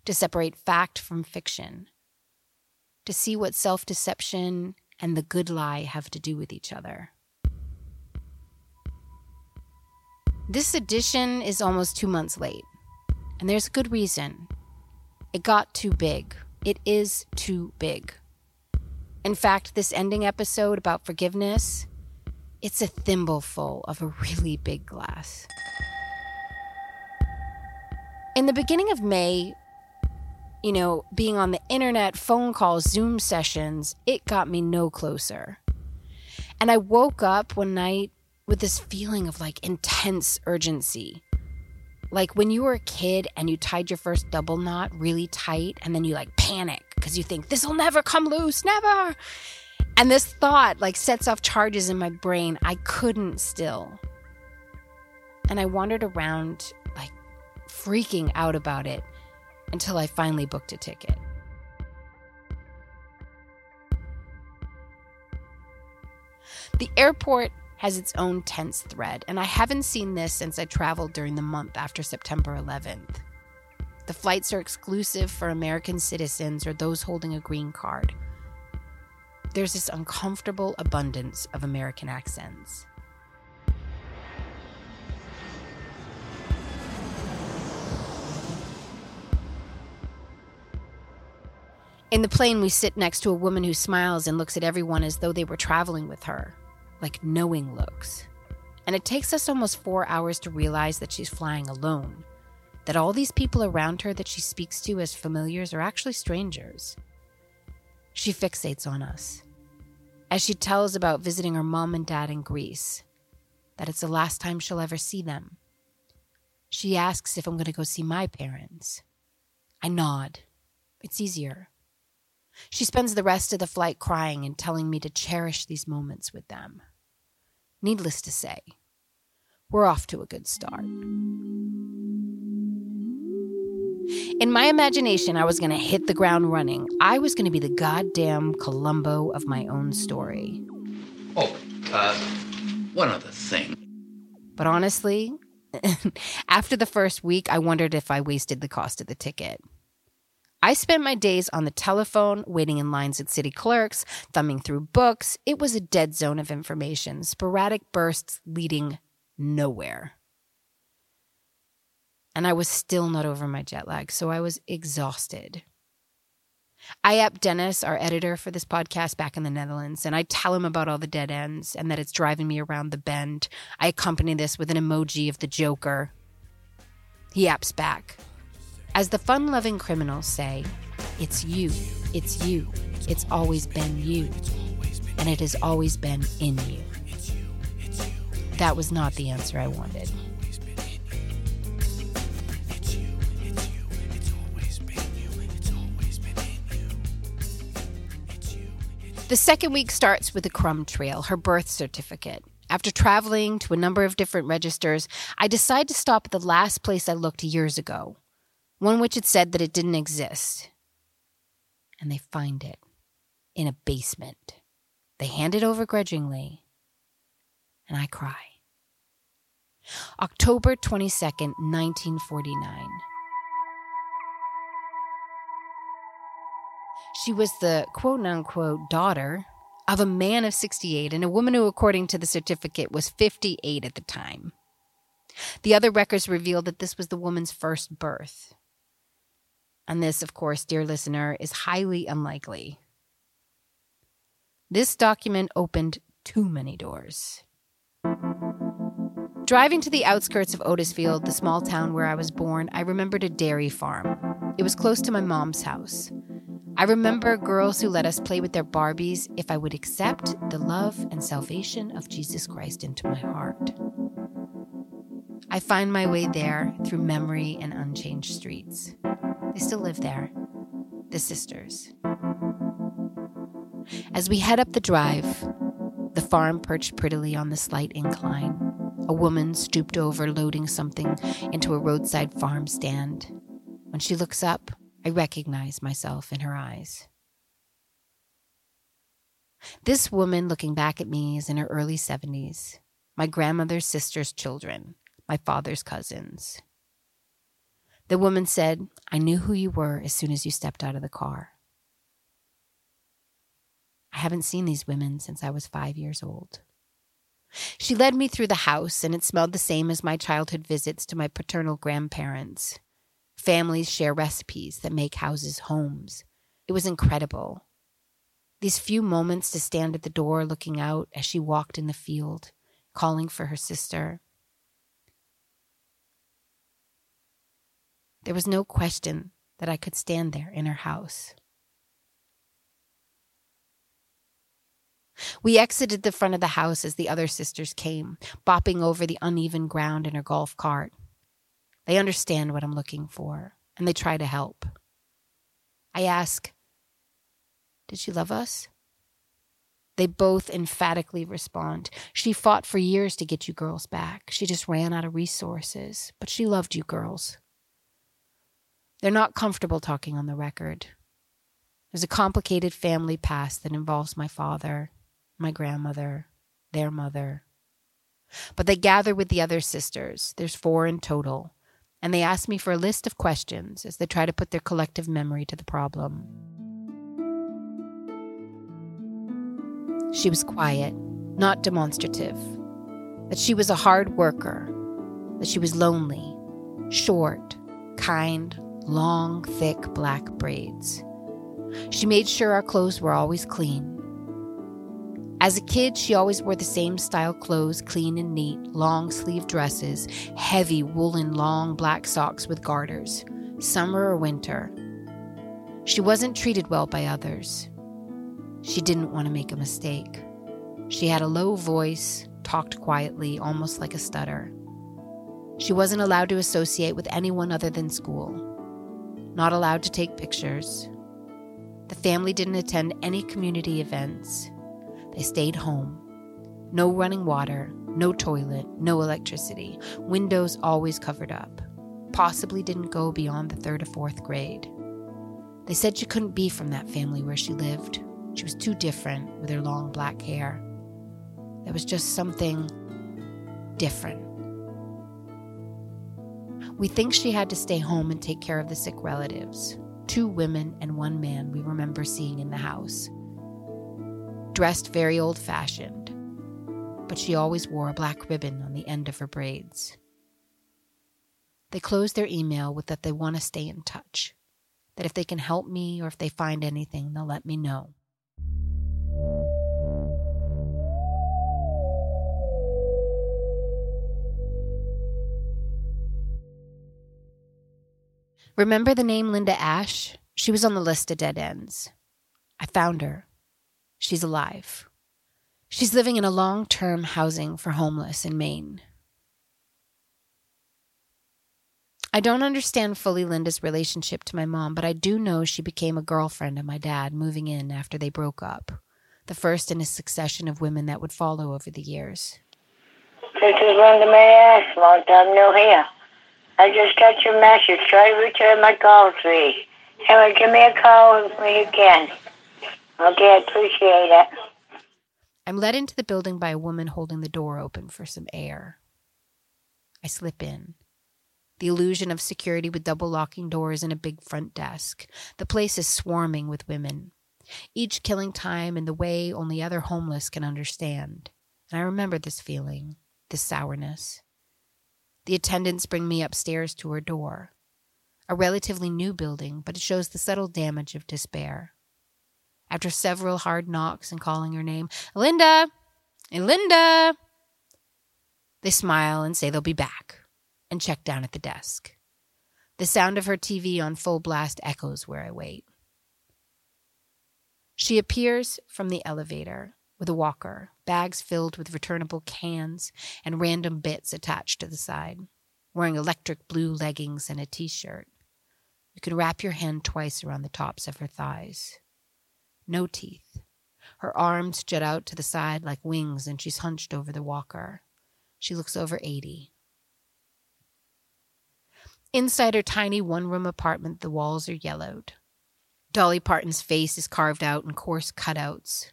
to separate fact from fiction, to see what self deception and the good lie have to do with each other. This edition is almost two months late, and there's a good reason. It got too big. It is too big. In fact, this ending episode about forgiveness, it's a thimbleful of a really big glass. In the beginning of May, you know, being on the internet, phone calls, Zoom sessions, it got me no closer. And I woke up one night with this feeling of like intense urgency. Like when you were a kid and you tied your first double knot really tight and then you like panic because you think this will never come loose, never. And this thought like sets off charges in my brain. I couldn't still. And I wandered around like freaking out about it until I finally booked a ticket. The airport has its own tense thread, and I haven't seen this since I traveled during the month after September 11th. The flights are exclusive for American citizens or those holding a green card. There's this uncomfortable abundance of American accents. In the plane, we sit next to a woman who smiles and looks at everyone as though they were traveling with her, like knowing looks. And it takes us almost four hours to realize that she's flying alone, that all these people around her that she speaks to as familiars are actually strangers. She fixates on us. As she tells about visiting her mom and dad in Greece, that it's the last time she'll ever see them. She asks if I'm going to go see my parents. I nod It's easier. She spends the rest of the flight crying and telling me to cherish these moments with them. Needless to say, we're off to a good start. In my imagination, I was going to hit the ground running. I was going to be the goddamn Columbo of my own story. Oh, uh, one other thing. But honestly, after the first week, I wondered if I wasted the cost of the ticket. I spent my days on the telephone, waiting in lines at city clerks, thumbing through books. It was a dead zone of information, sporadic bursts leading nowhere. And I was still not over my jet lag, so I was exhausted. I app Dennis, our editor for this podcast, back in the Netherlands, and I tell him about all the dead ends and that it's driving me around the bend. I accompany this with an emoji of the Joker. He apps back. As the fun loving criminals say, it's you, it's you, it's always been you, and it has always been in you. That was not the answer I wanted. The second week starts with a crumb trail, her birth certificate. After traveling to a number of different registers, I decide to stop at the last place I looked years ago, one which had said that it didn't exist. And they find it in a basement. They hand it over grudgingly, and I cry. October 22nd, 1949. She was the quote unquote daughter of a man of 68 and a woman who, according to the certificate, was 58 at the time. The other records revealed that this was the woman's first birth. And this, of course, dear listener, is highly unlikely. This document opened too many doors. Driving to the outskirts of Otisfield, the small town where I was born, I remembered a dairy farm. It was close to my mom's house. I remember girls who let us play with their Barbies if I would accept the love and salvation of Jesus Christ into my heart. I find my way there through memory and unchanged streets. They still live there, the sisters. As we head up the drive, the farm perched prettily on the slight incline. A woman stooped over, loading something into a roadside farm stand. When she looks up, I recognize myself in her eyes. This woman looking back at me is in her early 70s, my grandmother's sister's children, my father's cousins. The woman said, I knew who you were as soon as you stepped out of the car. I haven't seen these women since I was five years old. She led me through the house, and it smelled the same as my childhood visits to my paternal grandparents. Families share recipes that make houses homes. It was incredible. These few moments to stand at the door looking out as she walked in the field, calling for her sister. There was no question that I could stand there in her house. We exited the front of the house as the other sisters came, bopping over the uneven ground in her golf cart. They understand what I'm looking for, and they try to help. I ask, Did she love us? They both emphatically respond. She fought for years to get you girls back. She just ran out of resources, but she loved you girls. They're not comfortable talking on the record. There's a complicated family past that involves my father, my grandmother, their mother. But they gather with the other sisters. There's four in total and they ask me for a list of questions as they try to put their collective memory to the problem. She was quiet, not demonstrative, that she was a hard worker, that she was lonely, short, kind, long, thick black braids. She made sure our clothes were always clean, as a kid, she always wore the same style clothes, clean and neat, long sleeve dresses, heavy woolen long black socks with garters, summer or winter. She wasn't treated well by others. She didn't want to make a mistake. She had a low voice, talked quietly, almost like a stutter. She wasn't allowed to associate with anyone other than school. Not allowed to take pictures. The family didn't attend any community events. They stayed home. No running water, no toilet, no electricity, windows always covered up. Possibly didn't go beyond the third or fourth grade. They said she couldn't be from that family where she lived. She was too different with her long black hair. There was just something different. We think she had to stay home and take care of the sick relatives. Two women and one man we remember seeing in the house. Dressed very old fashioned, but she always wore a black ribbon on the end of her braids. They close their email with that they want to stay in touch, that if they can help me or if they find anything, they'll let me know. Remember the name Linda Ash? She was on the list of dead ends. I found her. She's alive. She's living in a long term housing for homeless in Maine. I don't understand fully Linda's relationship to my mom, but I do know she became a girlfriend of my dad moving in after they broke up, the first in a succession of women that would follow over the years. This is Linda May Ash, long time no here. I just got your message. Try to return my call, please. Anyway, give me a call when you can. Okay, I appreciate it. I'm led into the building by a woman holding the door open for some air. I slip in. The illusion of security with double locking doors and a big front desk. The place is swarming with women, each killing time in the way only other homeless can understand. And I remember this feeling, this sourness. The attendants bring me upstairs to her door. A relatively new building, but it shows the subtle damage of despair. After several hard knocks and calling her name, Linda! Linda! They smile and say they'll be back and check down at the desk. The sound of her TV on full blast echoes where I wait. She appears from the elevator with a walker, bags filled with returnable cans and random bits attached to the side, wearing electric blue leggings and a t shirt. You can wrap your hand twice around the tops of her thighs. No teeth. Her arms jut out to the side like wings, and she's hunched over the walker. She looks over 80. Inside her tiny one room apartment, the walls are yellowed. Dolly Parton's face is carved out in coarse cutouts,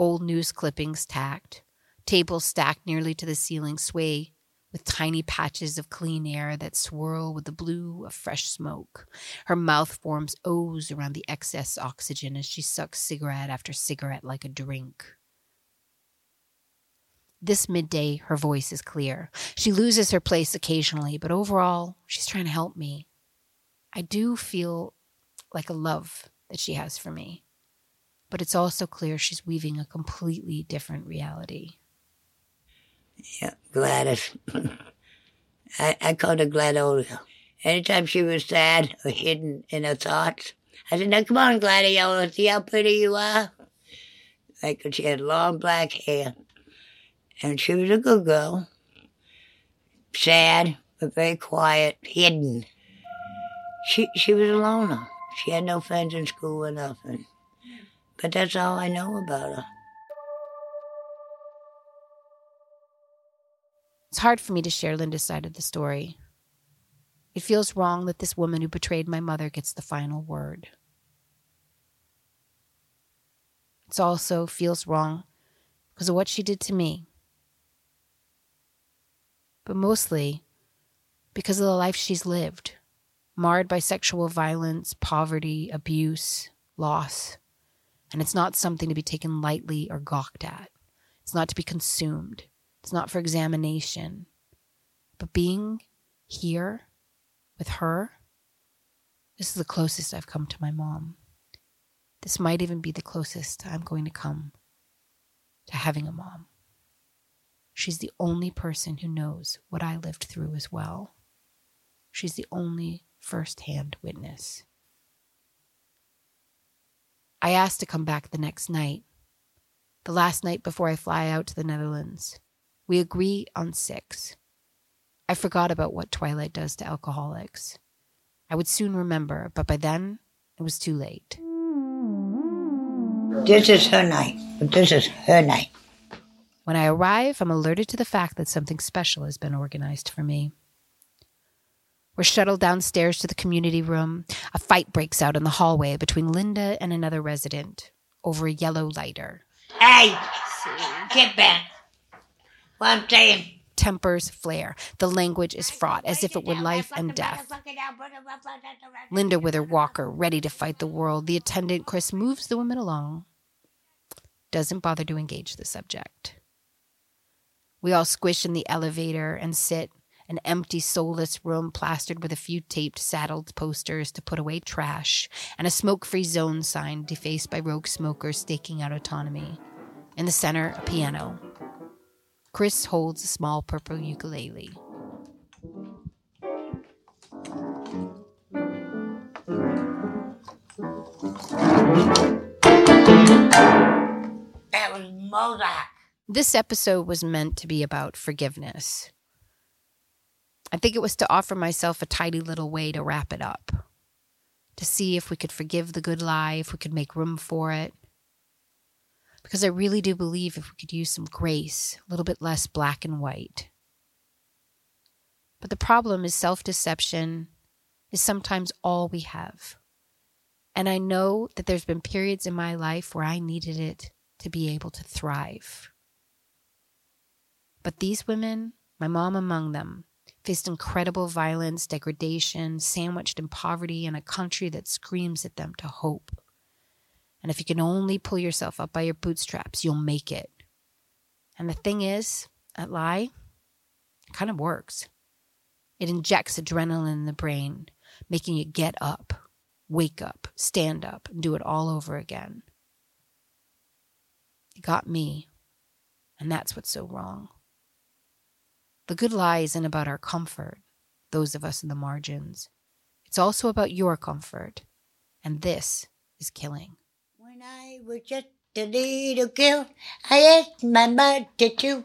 old news clippings tacked, tables stacked nearly to the ceiling sway with tiny patches of clean air that swirl with the blue of fresh smoke. Her mouth forms O's around the excess oxygen as she sucks cigarette after cigarette like a drink. This midday, her voice is clear. She loses her place occasionally, but overall, she's trying to help me. I do feel like a love that she has for me but it's also clear she's weaving a completely different reality. Yeah, Gladys. I, I called her Gladolia. Anytime she was sad or hidden in her thoughts, I said, now come on, Gladiola, see how pretty you are? Like, she had long black hair. And she was a good girl. Sad, but very quiet, hidden. She, she was a loner. She had no friends in school or nothing. But that's all I know about her. It's hard for me to share Linda's side of the story. It feels wrong that this woman who betrayed my mother gets the final word. It also feels wrong because of what she did to me. But mostly because of the life she's lived, marred by sexual violence, poverty, abuse, loss. And it's not something to be taken lightly or gawked at. It's not to be consumed. It's not for examination. But being here with her, this is the closest I've come to my mom. This might even be the closest I'm going to come to having a mom. She's the only person who knows what I lived through as well. She's the only first hand witness. I asked to come back the next night, the last night before I fly out to the Netherlands. We agree on six. I forgot about what Twilight does to alcoholics. I would soon remember, but by then it was too late. This is her night. This is her night. When I arrive, I'm alerted to the fact that something special has been organized for me. We're shuttled downstairs to the community room. A fight breaks out in the hallway between Linda and another resident over a yellow lighter. Hey, get back. What I'm saying. Tempers flare. The language is fraught, as if it were life and death. Linda with her walker, ready to fight the world. The attendant, Chris, moves the women along. Doesn't bother to engage the subject. We all squish in the elevator and sit, an empty, soulless room plastered with a few taped, saddled posters to put away trash, and a smoke free zone sign defaced by rogue smokers staking out autonomy. In the center, a piano. Chris holds a small purple ukulele. That was Mozart. This episode was meant to be about forgiveness. I think it was to offer myself a tidy little way to wrap it up, to see if we could forgive the good lie, if we could make room for it. Because I really do believe if we could use some grace, a little bit less black and white. But the problem is self deception is sometimes all we have. And I know that there's been periods in my life where I needed it to be able to thrive. But these women, my mom among them, faced incredible violence, degradation, sandwiched in poverty in a country that screams at them to hope. And if you can only pull yourself up by your bootstraps, you'll make it. And the thing is, that lie it kind of works. It injects adrenaline in the brain, making you get up, wake up, stand up, and do it all over again. It got me, and that's what's so wrong. The good lie isn't about our comfort, those of us in the margins. It's also about your comfort, and this is killing. When I was just a little girl, I asked my mother too,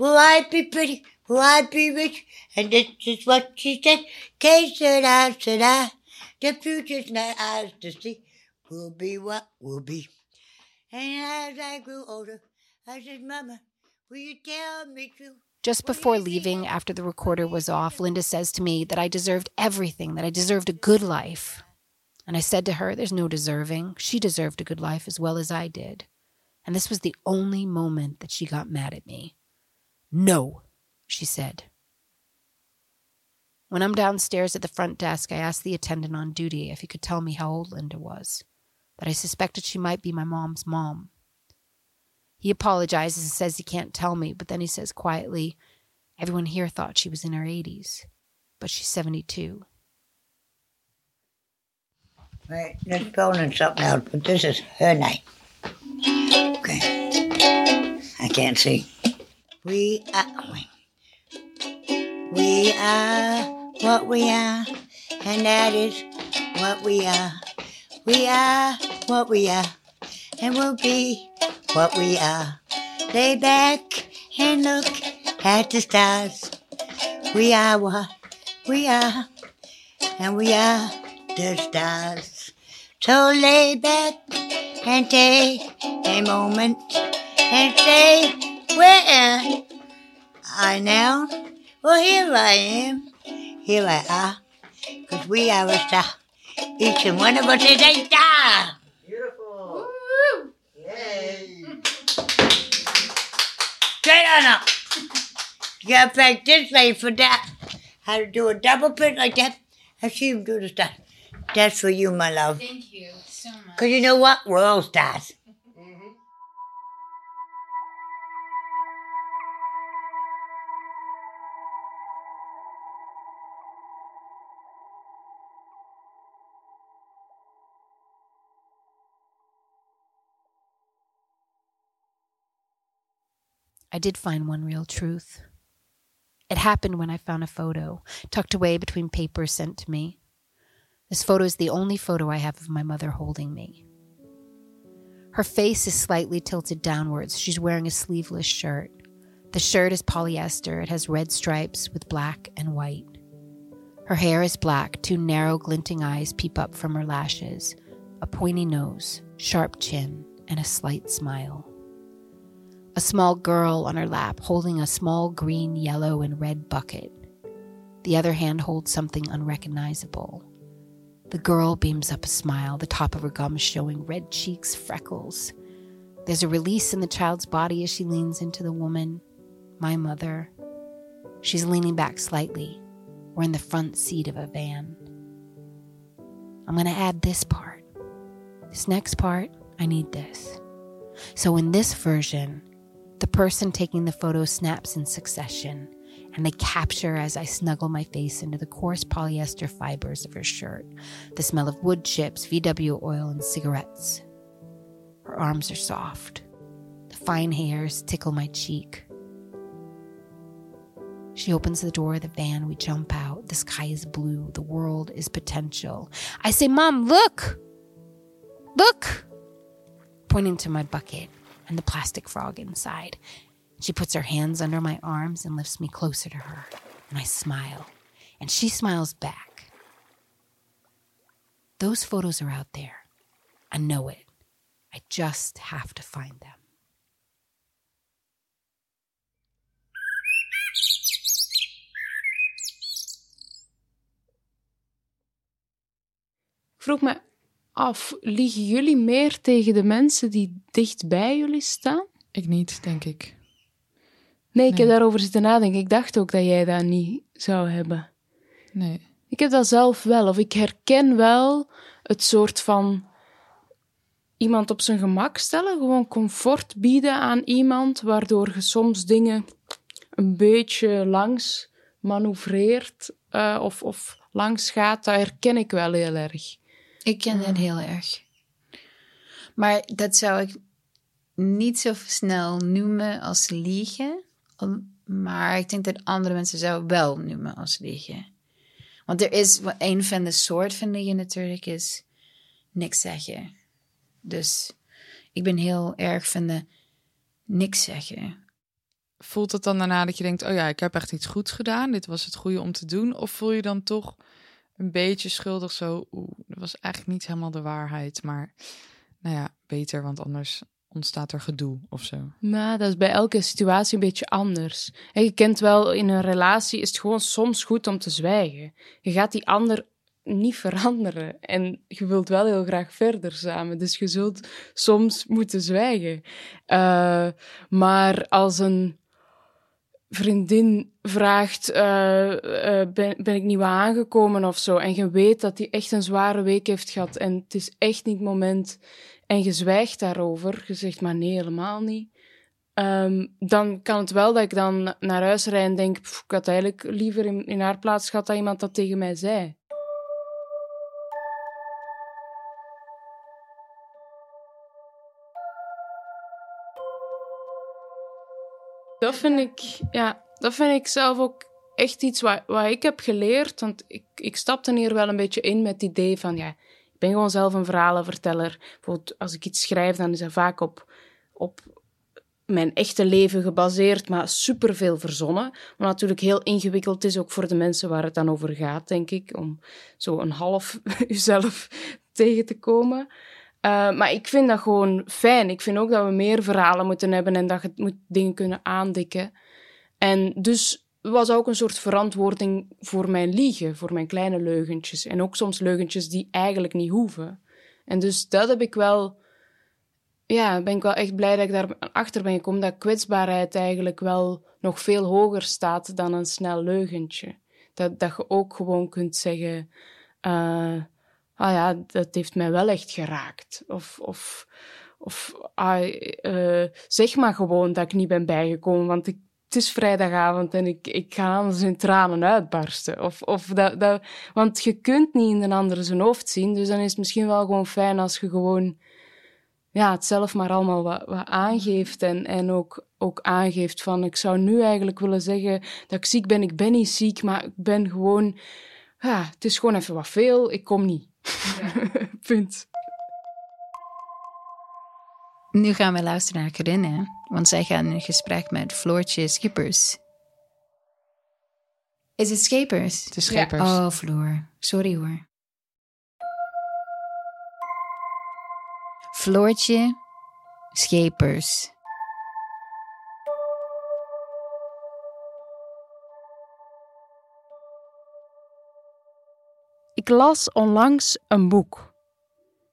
will I be pretty? Will I be rich? And this is what she said. K said I, said I, the future's not ours to see. Will be what will be. And as I grew older, I said, Mama, will you tell me true? Just before leaving, after the recorder was off, Linda says to me that I deserved everything, that I deserved a good life. And I said to her, There's no deserving. She deserved a good life as well as I did. And this was the only moment that she got mad at me. No, she said. When I'm downstairs at the front desk, I asked the attendant on duty if he could tell me how old Linda was, that I suspected she might be my mom's mom. He apologizes and says he can't tell me, but then he says quietly, Everyone here thought she was in her 80s, but she's 72. Right, let's go on something else, but this is her night. Okay. I can't see. We are, we are what we are, and that is what we are. We are what we are, and we'll be what we are. Lay back and look at the stars. We are what we are, and we are the stars. So lay back and take a moment and say, Where am I now? Well, here I am. Here I are. Because we are a star. Each and one of us is a star. Straight on up. You gotta practice way for that. How to do a double pit like that. And see him do the stuff. That's for you, my love. Thank you so much. Because you know what? We're all stars. I did find one real truth. It happened when I found a photo tucked away between papers sent to me. This photo is the only photo I have of my mother holding me. Her face is slightly tilted downwards. She's wearing a sleeveless shirt. The shirt is polyester. It has red stripes with black and white. Her hair is black, two narrow, glinting eyes peep up from her lashes, a pointy nose, sharp chin, and a slight smile. A small girl on her lap holding a small green, yellow, and red bucket. The other hand holds something unrecognizable. The girl beams up a smile, the top of her gums showing red cheeks, freckles. There's a release in the child's body as she leans into the woman, my mother. She's leaning back slightly. We're in the front seat of a van. I'm going to add this part. This next part, I need this. So in this version, person taking the photo snaps in succession, and they capture as I snuggle my face into the coarse polyester fibers of her shirt, the smell of wood chips, VW oil, and cigarettes. Her arms are soft. The fine hairs tickle my cheek. She opens the door of the van. We jump out. The sky is blue. The world is potential. I say, Mom, look! Look! Pointing to my bucket and the plastic frog inside. She puts her hands under my arms and lifts me closer to her. And I smile. And she smiles back. Those photos are out there. I know it. I just have to find them. Vroeg me af, liegen jullie meer tegen de mensen die dicht bij jullie staan? Ik niet, denk ik. Nee, ik heb daarover zitten nadenken. Ik dacht ook dat jij dat niet zou hebben. Nee. Ik heb dat zelf wel, of ik herken wel het soort van iemand op zijn gemak stellen, gewoon comfort bieden aan iemand, waardoor je soms dingen een beetje langs manoeuvreert eh, of, of langs gaat. Dat herken ik wel heel erg. Ik ken dat heel erg. Maar dat zou ik niet zo snel noemen als liegen. Maar ik denk dat andere mensen zou wel noemen als liegen. Want er is een van de soort van liegen natuurlijk is niks zeggen. Dus ik ben heel erg van de niks zeggen. Voelt het dan daarna dat je denkt, oh ja, ik heb echt iets goeds gedaan. Dit was het goede om te doen. Of voel je dan toch een beetje schuldig zo, oeh, dat was eigenlijk niet helemaal de waarheid. Maar nou ja, beter, want anders ontstaat er gedoe of zo. Maar dat is bij elke situatie een beetje anders. En je kent wel, in een relatie is het gewoon soms goed om te zwijgen. Je gaat die ander niet veranderen. En je wilt wel heel graag verder samen. Dus je zult soms moeten zwijgen. Eh, maar als een vriendin vraagt: eh, ben, ben ik niet wat aangekomen of zo? En je weet dat hij echt een zware week heeft gehad. En het is echt niet het moment. En je zwijgt daarover. Je zegt maar nee, helemaal niet. Ehm, dan kan het wel dat ik dan naar huis rijd en denk: "Pff, ik had eigenlijk liever in, in haar plaats gehad dat iemand dat tegen mij zei. Dat vind ik, ja, dat vind ik zelf ook echt iets wat, wat ik heb geleerd. Want ik, ik stapte hier wel een beetje in met het idee van, ja, ik ben gewoon zelf een verhalenverteller. Bijvoorbeeld, als ik iets schrijf, dan is dat vaak op, op mijn echte leven gebaseerd, maar superveel verzonnen. Wat natuurlijk heel ingewikkeld is, ook voor de mensen waar het dan over gaat, denk ik. Om zo een half jezelf tegen te komen. Uh, maar ik vind dat gewoon fijn. Ik vind ook dat we meer verhalen moeten hebben en dat je moet dingen kunnen aandikken. En dus was ook een soort verantwoording voor mijn liegen, voor mijn kleine leugentjes. En ook soms leugentjes die eigenlijk niet hoeven. En dus dat heb ik wel... Ja, ben ik wel echt blij dat ik daar achter ben gekomen. Dat kwetsbaarheid eigenlijk wel nog veel hoger staat dan een snel leugentje. Dat, dat je ook gewoon kunt zeggen... Uh, ah ja, dat heeft mij wel echt geraakt. Of, of, of ah, uh, zeg maar gewoon dat ik niet ben bijgekomen, want het is vrijdagavond en ik, ik ga anders in tranen uitbarsten. Of, of dat, dat, want je kunt niet in een ander zijn hoofd zien, dus dan is het misschien wel gewoon fijn als je gewoon ja, het zelf maar allemaal wat, wat aangeeft en, en ook, ook aangeeft van ik zou nu eigenlijk willen zeggen dat ik ziek ben. Ik ben niet ziek, maar ik ben gewoon... Ja, het is gewoon even wat veel, ik kom niet. Ja. Punt. Nu gaan we luisteren naar Corinne, want zij gaat in gesprek met Floortje Schippers. Is het Schepers? Het is Schepers. Oh, Floor. Sorry hoor. Floortje Schepers. Ik las onlangs een boek.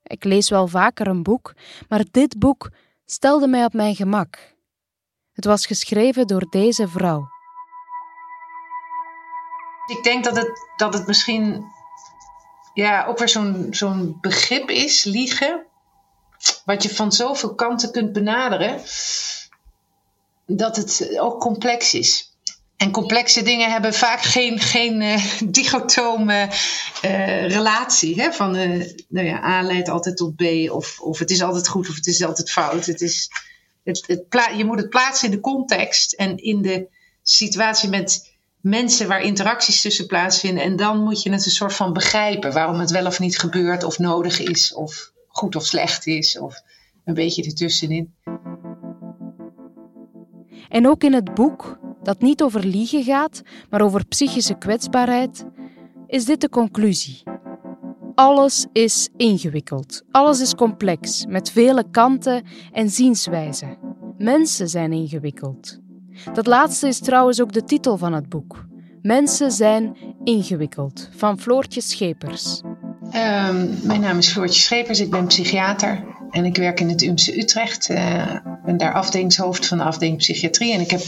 Ik lees wel vaker een boek, maar dit boek stelde mij op mijn gemak. Het was geschreven door deze vrouw. Ik denk dat het, dat het misschien ja, ook weer zo'n zo'n begrip is, liegen. Wat je van zoveel kanten kunt benaderen. Dat het ook complex is. En complexe dingen hebben vaak geen, geen uh, dichotome uh, relatie. Hè? Van uh, nou ja, A leidt altijd tot B. Of, of het is altijd goed of het is altijd fout. Het is, het je moet het plaatsen in de context en in de situatie met mensen waar interacties tussen plaatsvinden. En dan moet je het een soort van begrijpen waarom het wel of niet gebeurt, of nodig is, of goed of slecht is, of een beetje ertussenin. En ook in het boek, dat niet over liegen gaat, maar over psychische kwetsbaarheid, is dit de conclusie. Alles is ingewikkeld, alles is complex, met vele kanten en zienswijzen. Mensen zijn ingewikkeld. Dat laatste is trouwens ook de titel van het boek. Mensen zijn ingewikkeld, van Floortje Schepers. Um, mijn naam is Floortje Schepers, ik ben psychiater en ik werk in het UMC Utrecht. Uh, ben daar afdelingshoofd van de afdeling psychiatrie en ik heb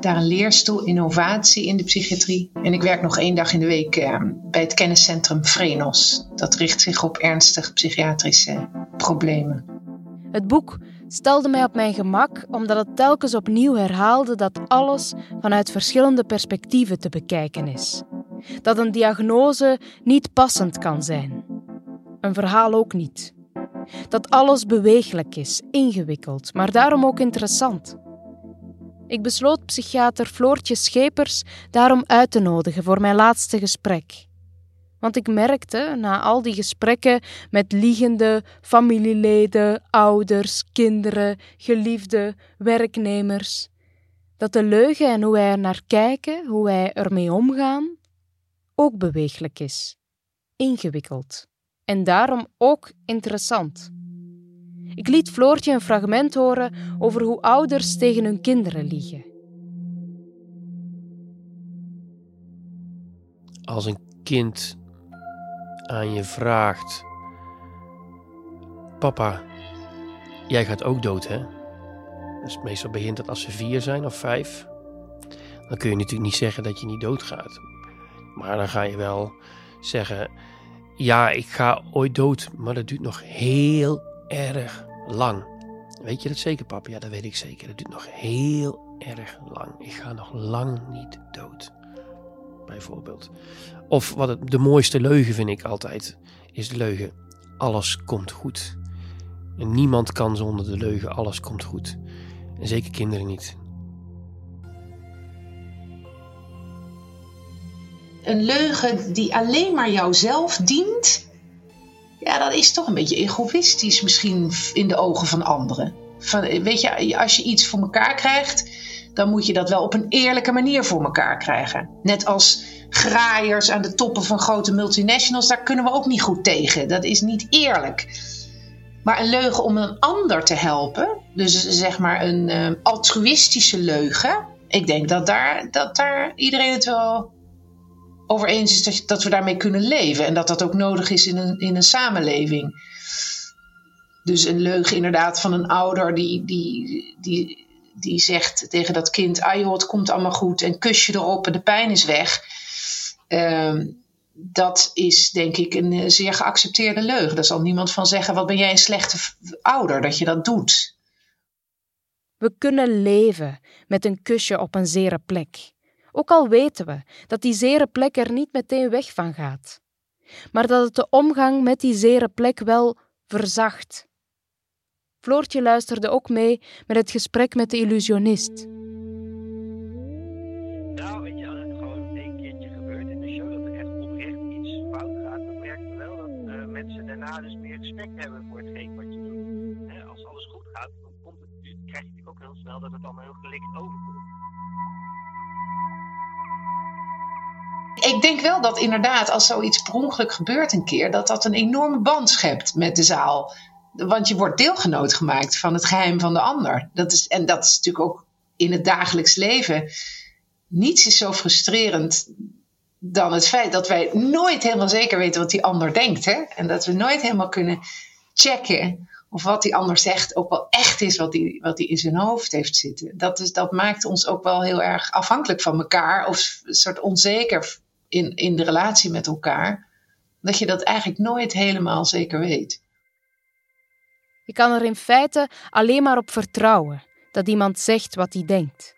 daar een leerstoel innovatie in de psychiatrie. En ik werk nog één dag in de week uh, bij het kenniscentrum Vrenos. Dat richt zich op ernstig psychiatrische problemen. Het boek stelde mij op mijn gemak omdat het telkens opnieuw herhaalde dat alles vanuit verschillende perspectieven te bekijken is. Dat een diagnose niet passend kan zijn. Een verhaal ook niet. Dat alles beweeglijk is, ingewikkeld, maar daarom ook interessant. Ik besloot psychiater Floortje Schepers daarom uit te nodigen voor mijn laatste gesprek. Want ik merkte na al die gesprekken met liegende familieleden, ouders, kinderen, geliefden, werknemers, dat de leugen en hoe wij er naar kijken, hoe wij ermee omgaan, ook beweeglijk is, ingewikkeld en daarom ook interessant. Ik liet Floortje een fragment horen over hoe ouders tegen hun kinderen liegen. Als een kind aan je vraagt: Papa, jij gaat ook dood, hè? Dus meestal begint het als ze vier zijn of vijf. Dan kun je natuurlijk niet zeggen dat je niet doodgaat. Maar dan ga je wel zeggen: Ja, ik ga ooit dood, maar dat duurt nog heel erg lang. Weet je dat zeker, papa? Ja, dat weet ik zeker. Dat duurt nog heel erg lang. Ik ga nog lang niet dood. Bijvoorbeeld. Of wat het, de mooiste leugen vind ik altijd, is leugen: alles komt goed. En niemand kan zonder de leugen: alles komt goed. En zeker kinderen niet. Een leugen die alleen maar jouzelf dient, ja, dat is toch een beetje egoïstisch misschien in de ogen van anderen. Van, weet je, als je iets voor elkaar krijgt, dan moet je dat wel op een eerlijke manier voor elkaar krijgen. Net als graaiers aan de toppen van grote multinationals, daar kunnen we ook niet goed tegen. Dat is niet eerlijk. Maar een leugen om een ander te helpen, dus zeg maar een uh, altruïstische leugen. Ik denk dat daar, dat daar iedereen het wel over eens is dat, dat we daarmee kunnen leven. En dat dat ook nodig is in een, in een samenleving. Dus een leugen inderdaad van een ouder die, die, die, die zegt tegen dat kind: ah joh, het komt allemaal goed en kus je erop en de pijn is weg. Uh, dat is denk ik een zeer geaccepteerde leugen. Daar zal niemand van zeggen: wat ben jij een slechte ouder dat je dat doet. We kunnen leven met een kusje op een zere plek. Ook al weten we dat die zere plek er niet meteen weg van gaat. Maar dat het de omgang met die zere plek wel verzacht. Floortje luisterde ook mee met het gesprek met de illusionist. Nou, weet je, als het gewoon één keertje gebeurt in de show, dat er echt oprecht iets fout gaat, dan merk je wel dat uh, mensen daarna dus meer respect hebben voor hetgeen wat je doet. Als alles goed gaat, dan komt het, krijg je natuurlijk ook heel snel dat het allemaal heel gelikt overkomt. Ik denk wel dat inderdaad, als zoiets per ongeluk gebeurt een keer, dat dat een enorme band schept met de zaal. Want je wordt deelgenoot gemaakt van het geheim van de ander. Dat is, en dat is natuurlijk ook in het dagelijks leven. Niets is zo frustrerend dan het feit dat wij nooit helemaal zeker weten wat die ander denkt. Hè? En dat we nooit helemaal kunnen checken of wat die ander zegt ook wel echt is wat hij wat die in zijn hoofd heeft zitten. Dat, is, dat maakt ons ook wel heel erg afhankelijk van elkaar of een soort onzeker in, in de relatie met elkaar. Dat je dat eigenlijk nooit helemaal zeker weet. Je kan er in feite alleen maar op vertrouwen dat iemand zegt wat hij denkt.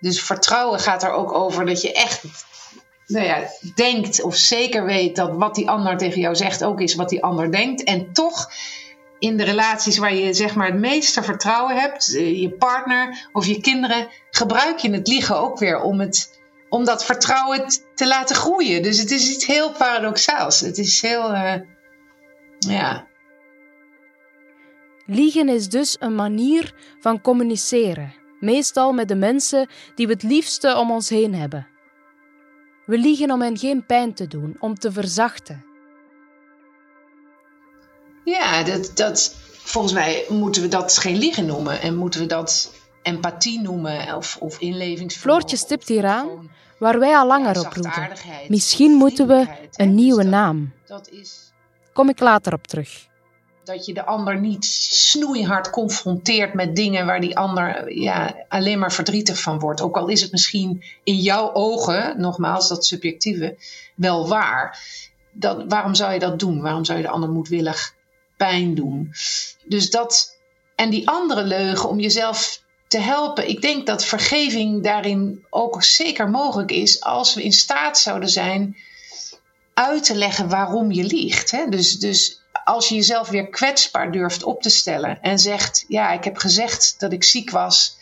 Dus vertrouwen gaat er ook over dat je echt nou ja, denkt of zeker weet dat wat die ander tegen jou zegt ook is wat die ander denkt. En toch in de relaties waar je zeg maar het meeste vertrouwen hebt, eh, je partner of je kinderen, gebruik je het liegen ook weer om, het, om dat vertrouwen te laten groeien. Dus het is iets heel paradoxaals. Het is heel, uh, ja. Liegen is dus een manier van communiceren, meestal met de mensen die we het liefste om ons heen hebben. We liegen om hen geen pijn te doen, om te verzachten. Ja, dat, dat, volgens mij moeten we dat geen liegen noemen. En moeten we dat empathie noemen of, of inlevingsvermogen. Floortje stipt hier aan waar wij al langer op roepen. Misschien moeten we een nieuwe naam. Dat is Kom ik later op terug. dat je de ander niet snoeihard confronteert met dingen waar die ander ja, alleen maar verdrietig van wordt. Ook al is het misschien in jouw ogen, nogmaals dat subjectieve, wel waar. Dat, waarom zou je dat doen? Waarom zou je de ander moedwillig pijn doen? Dus dat, en die andere leugen om jezelf te helpen. Ik denk dat vergeving daarin ook zeker mogelijk is als we in staat zouden zijn uit te leggen waarom je liegt. Hè? Dus, dus als je jezelf weer kwetsbaar durft op te stellen en zegt: Ja, ik heb gezegd dat ik ziek was,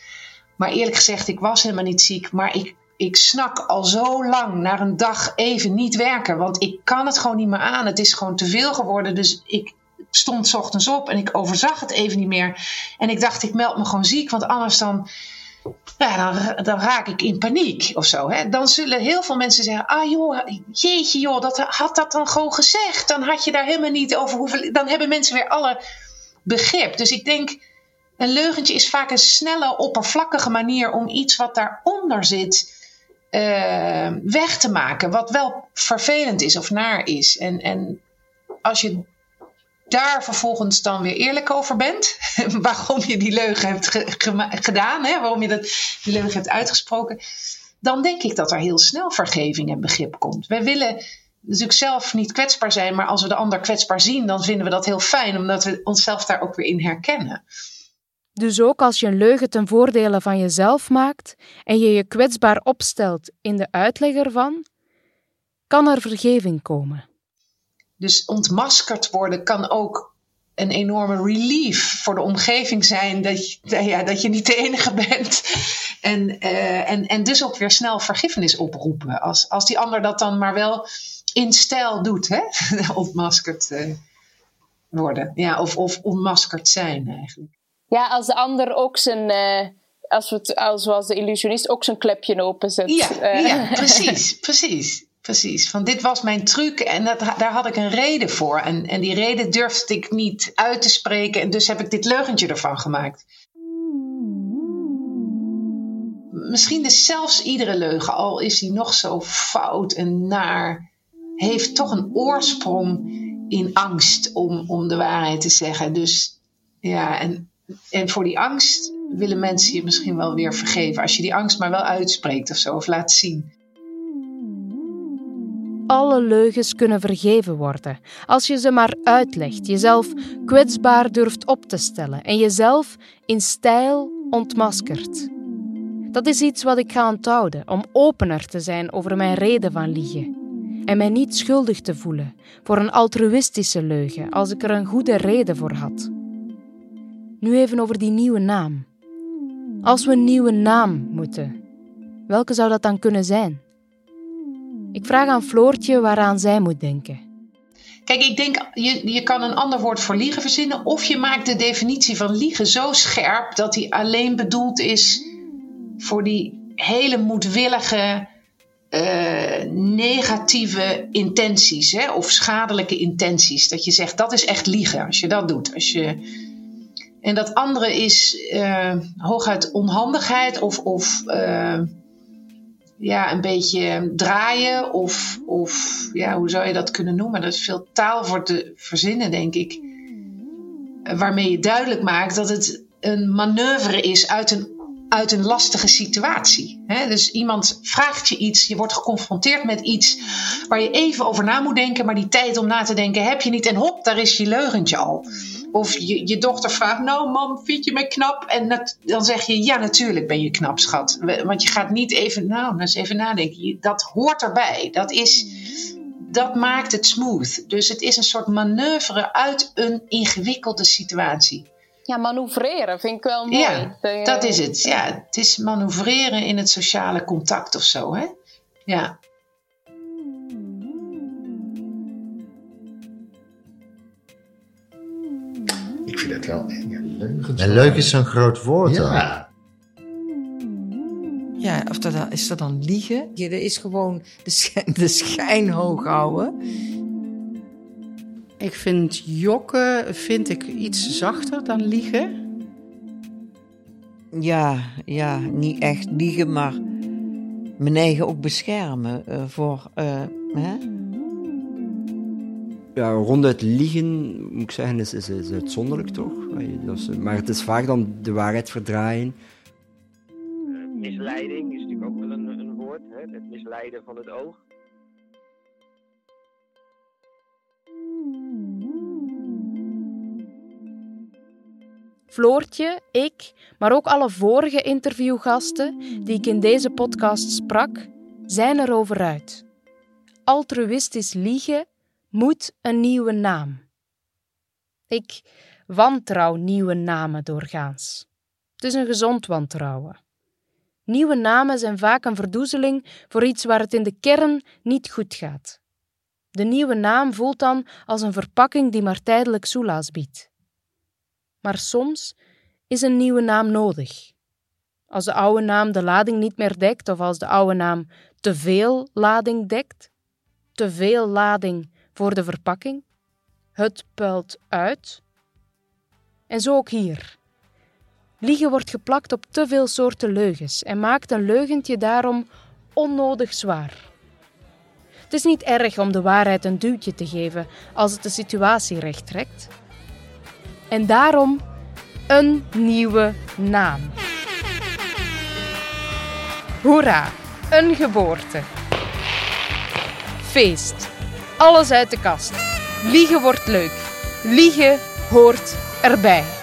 maar eerlijk gezegd, ik was helemaal niet ziek, maar ik, ik snak al zo lang naar een dag even niet werken, want ik kan het gewoon niet meer aan. Het is gewoon te veel geworden, dus ik stond ochtends op en ik overzag het even niet meer. En ik dacht: Ik meld me gewoon ziek, want anders dan ja, dan, dan raak ik in paniek of zo. Hè? Dan zullen heel veel mensen zeggen: Ah joh, jeetje joh, dat, had dat dan gewoon gezegd. Dan had je daar helemaal niet over. Dan hebben mensen weer alle begrip. Dus ik denk, een leugentje is vaak een snelle, oppervlakkige manier om iets wat daaronder zit eh, weg te maken. Wat wel vervelend is of naar is. En, en als je daar vervolgens dan weer eerlijk over bent. waarom je die leugen hebt gedaan, hè? waarom je dat, die leugen hebt uitgesproken. Dan denk ik dat er heel snel vergeving en begrip komt. Wij willen natuurlijk zelf niet kwetsbaar zijn, maar als we de ander kwetsbaar zien, dan vinden we dat heel fijn, omdat we onszelf daar ook weer in herkennen. Dus ook als je een leugen ten voordele van jezelf maakt en je je kwetsbaar opstelt in de uitleg ervan, kan er vergeving komen. Dus ontmaskerd worden kan ook een enorme relief voor de omgeving zijn. Dat je, ja, dat je niet de enige bent. En, uh, en, en dus ook weer snel vergiffenis oproepen. Als, als die ander dat dan maar wel in stijl doet. Hè? Ontmaskerd uh, worden. Ja, of, of ontmaskerd zijn eigenlijk. Ja, als de ander ook zijn... Uh, als we als, zoals de illusionist ook zijn klepje openzet. Ja, ja precies, precies. Precies, van dit was mijn truc en dat, daar had ik een reden voor. En, en die reden durfde ik niet uit te spreken en dus heb ik dit leugentje ervan gemaakt. Misschien is zelfs iedere leugen, al is die nog zo fout en naar, heeft toch een oorsprong in angst om, om de waarheid te zeggen. Dus ja, en, en voor die angst willen mensen je misschien wel weer vergeven. Als je die angst maar wel uitspreekt of zo, of laat zien alle leugens kunnen vergeven worden als je ze maar uitlegt, jezelf kwetsbaar durft op te stellen en jezelf in stijl ontmaskert. Dat is iets wat ik ga onthouden om opener te zijn over mijn reden van liegen en mij niet schuldig te voelen voor een altruïstische leugen als ik er een goede reden voor had. Nu even over die nieuwe naam. Als we een nieuwe naam moeten, welke zou dat dan kunnen zijn? Ik vraag aan Floortje waaraan zij moet denken. Kijk, ik denk, je, je kan een ander woord voor liegen verzinnen. Of je maakt de definitie van liegen zo scherp dat die alleen bedoeld is voor die hele moedwillige eh, negatieve intenties hè, of schadelijke intenties. Dat je zegt dat is echt liegen als je dat doet. Als je... En dat andere is eh, hooguit onhandigheid of, of eh, ja, een beetje draaien. Of, of ja, hoe zou je dat kunnen noemen? Er is veel taal voor te verzinnen, denk ik. Waarmee je duidelijk maakt dat het een manoeuvre is uit een uit een lastige situatie. dus iemand vraagt je iets, je wordt geconfronteerd met iets waar je even over na moet denken, maar die tijd om na te denken heb je niet. En hop, daar is je leugentje al. Of je, je dochter vraagt, nou mam, vind je me knap? En dan zeg je, ja natuurlijk ben je knap, schat. Want je gaat niet even, nou, eens even nadenken. Dat hoort erbij. Dat is, dat maakt het smooth. Dus het is een soort manoeuvre uit een ingewikkelde situatie. Ja, manoeuvreren vind ik wel mooi. Ja, dat is het. Ja, het is manoeuvreren in het sociale contact of zo, hè? Ja. Wel en leuk is zo'n groot woord ja. Ja, of dat, is dat dan liegen? Ja, dat is gewoon de schijn, de schijn hoog houden. Ik vind jokken vind ik iets zachter dan liegen. Ja, ja, niet echt liegen, maar mijn eigen ook beschermen uh, voor. Uh, hè? Ja, ronduit liegen, moet ik zeggen, is, is, is uitzonderlijk toch? maar het is vaak dan de waarheid verdraaien. misleiding is natuurlijk ook wel een, een woord, hè? het misleiden van het oog. Floortje, ik, maar ook alle vorige interviewgasten die ik in deze podcast sprak, zijn erover uit. Altruïstisch liegen moet een nieuwe naam. Ik wantrouw nieuwe namen doorgaans. Het is een gezond wantrouwen. Nieuwe namen zijn vaak een verdoezeling voor iets waar het in de kern niet goed gaat. De nieuwe naam voelt dan als een verpakking die maar tijdelijk soelaas biedt maar soms is een nieuwe naam nodig. Als de oude naam de lading niet meer dekt of als de oude naam te veel lading dekt, te veel lading voor de verpakking, het puilt uit. En zo ook hier. Liegen wordt geplakt op te veel soorten leugens en maakt een leugentje daarom onnodig zwaar. Het is niet erg om de waarheid een duwtje te geven als het de situatie recht trekt. En daarom een nieuwe naam. Hoera, een geboorte. Feest. Alles uit de kast. Liegen wordt leuk. Liegen hoort erbij.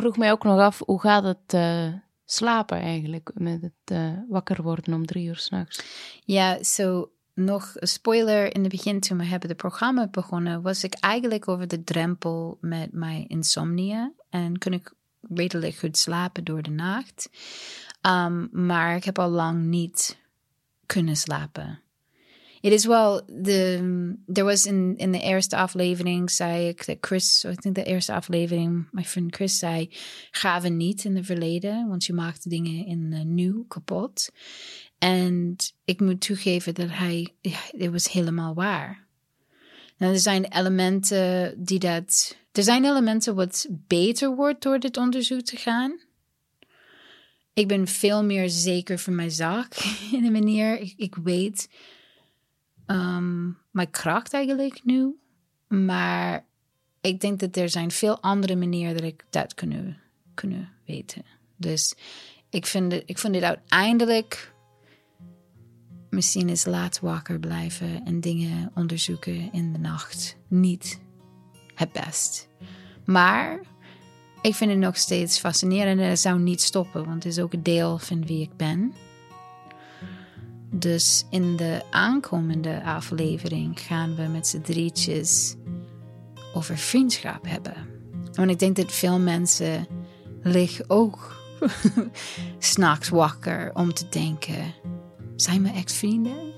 Vroeg mij ook nog af, hoe gaat het uh, slapen eigenlijk? Met het uh, wakker worden om drie uur s'nachts? Ja, zo nog een spoiler. In het begin, toen we hebben het programma begonnen, was ik eigenlijk over de drempel met mijn insomnia. En kon ik redelijk goed slapen door de nacht. Um, maar ik heb al lang niet kunnen slapen. It is wel, de, er was in, in de eerste aflevering, zei ik dat Chris, ik denk de eerste aflevering, mijn vriend Chris zei, gaven niet in het verleden, want je maakt dingen in uh, nu kapot. En ik moet toegeven dat hij, het was helemaal waar. Nou, er zijn elementen die dat, er zijn elementen wat beter wordt door dit onderzoek te gaan. Ik ben veel meer zeker van mijn zaak in een manier. Ik weet um, mijn kracht eigenlijk nu. Maar ik denk dat er zijn veel andere manieren dat ik dat kunnen, kunnen weten. Dus ik vind, het, ik vind het uiteindelijk misschien eens laat wakker blijven en dingen onderzoeken in de nacht niet het best. Maar ik vind het nog steeds fascinerend en het zou niet stoppen, want het is ook een deel van wie ik ben. Dus in de aankomende aflevering gaan we met z'n drietjes over vriendschap hebben. Want ik denk dat veel mensen liggen ook s'nachts wakker om te denken: zijn mijn ex-vrienden?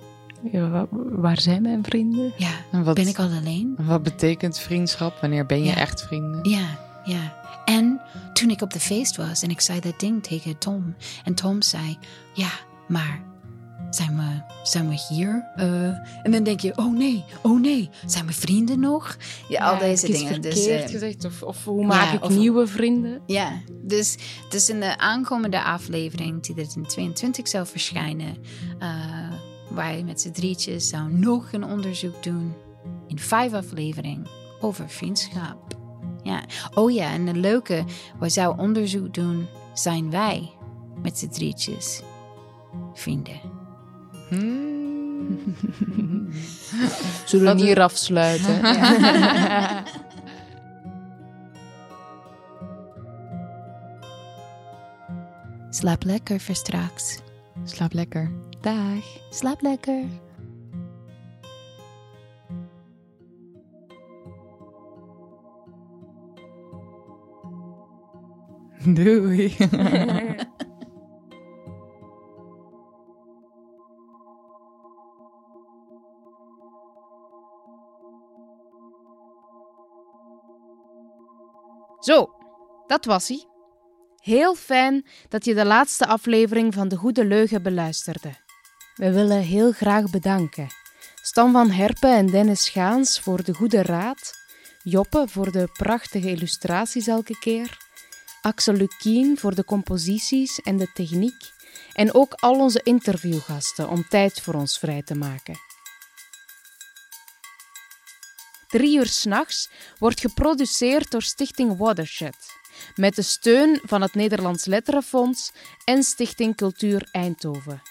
Ja, wa- waar zijn mijn vrienden? Ja, En wat, ben ik al alleen? Wat betekent vriendschap? Wanneer ben je Ja. echt vrienden? Ja, ja. En toen ik op de feest was en ik zei dat ding tegen Tom. En Tom zei, ja, maar zijn we, zijn we hier? Eh, en dan denk je, oh nee, oh nee, zijn we vrienden nog? Ja, al deze dingen. Dus, eh, gezegd? Of, of hoe maak ja, ik of- nieuwe vrienden? Ja, dus, dus in de aankomende aflevering, die er in 22 zou verschijnen, eh wij met z'n drietjes zouden nog een onderzoek doen in vijf afleveringen over vriendschap. Ja, oh ja, en een leuke, wij zouden onderzoek doen, zijn wij met z'n drietjes vrienden. Zullen we hier afsluiten? Ja. Slaap lekker voor straks. Slaap lekker. Dag. Slaap lekker. Doei. Zo, dat was hij. Heel fijn dat je de laatste aflevering van De Goede Leugen beluisterde. We willen heel graag bedanken. Stan van Herpen en Dennis Schaans voor de goede raad. Joppe voor de prachtige illustraties elke keer. Axel Lukien voor de composities en de techniek. En ook al onze interviewgasten om tijd voor ons vrij te maken. Drie uur s'nachts wordt geproduceerd door Stichting Watershed, met de steun van het Nederlands Letterenfonds en Stichting Cultuur Eindhoven.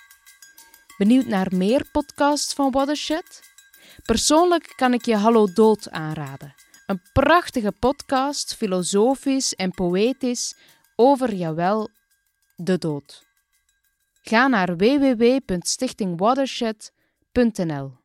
Benieuwd naar meer podcasts van Watershed? Persoonlijk kan ik je Hallo Dood aanraden. Een prachtige podcast, filosofisch en poëtisch, over, jawel, de dood. Ga naar www.stichtingwatershed.nl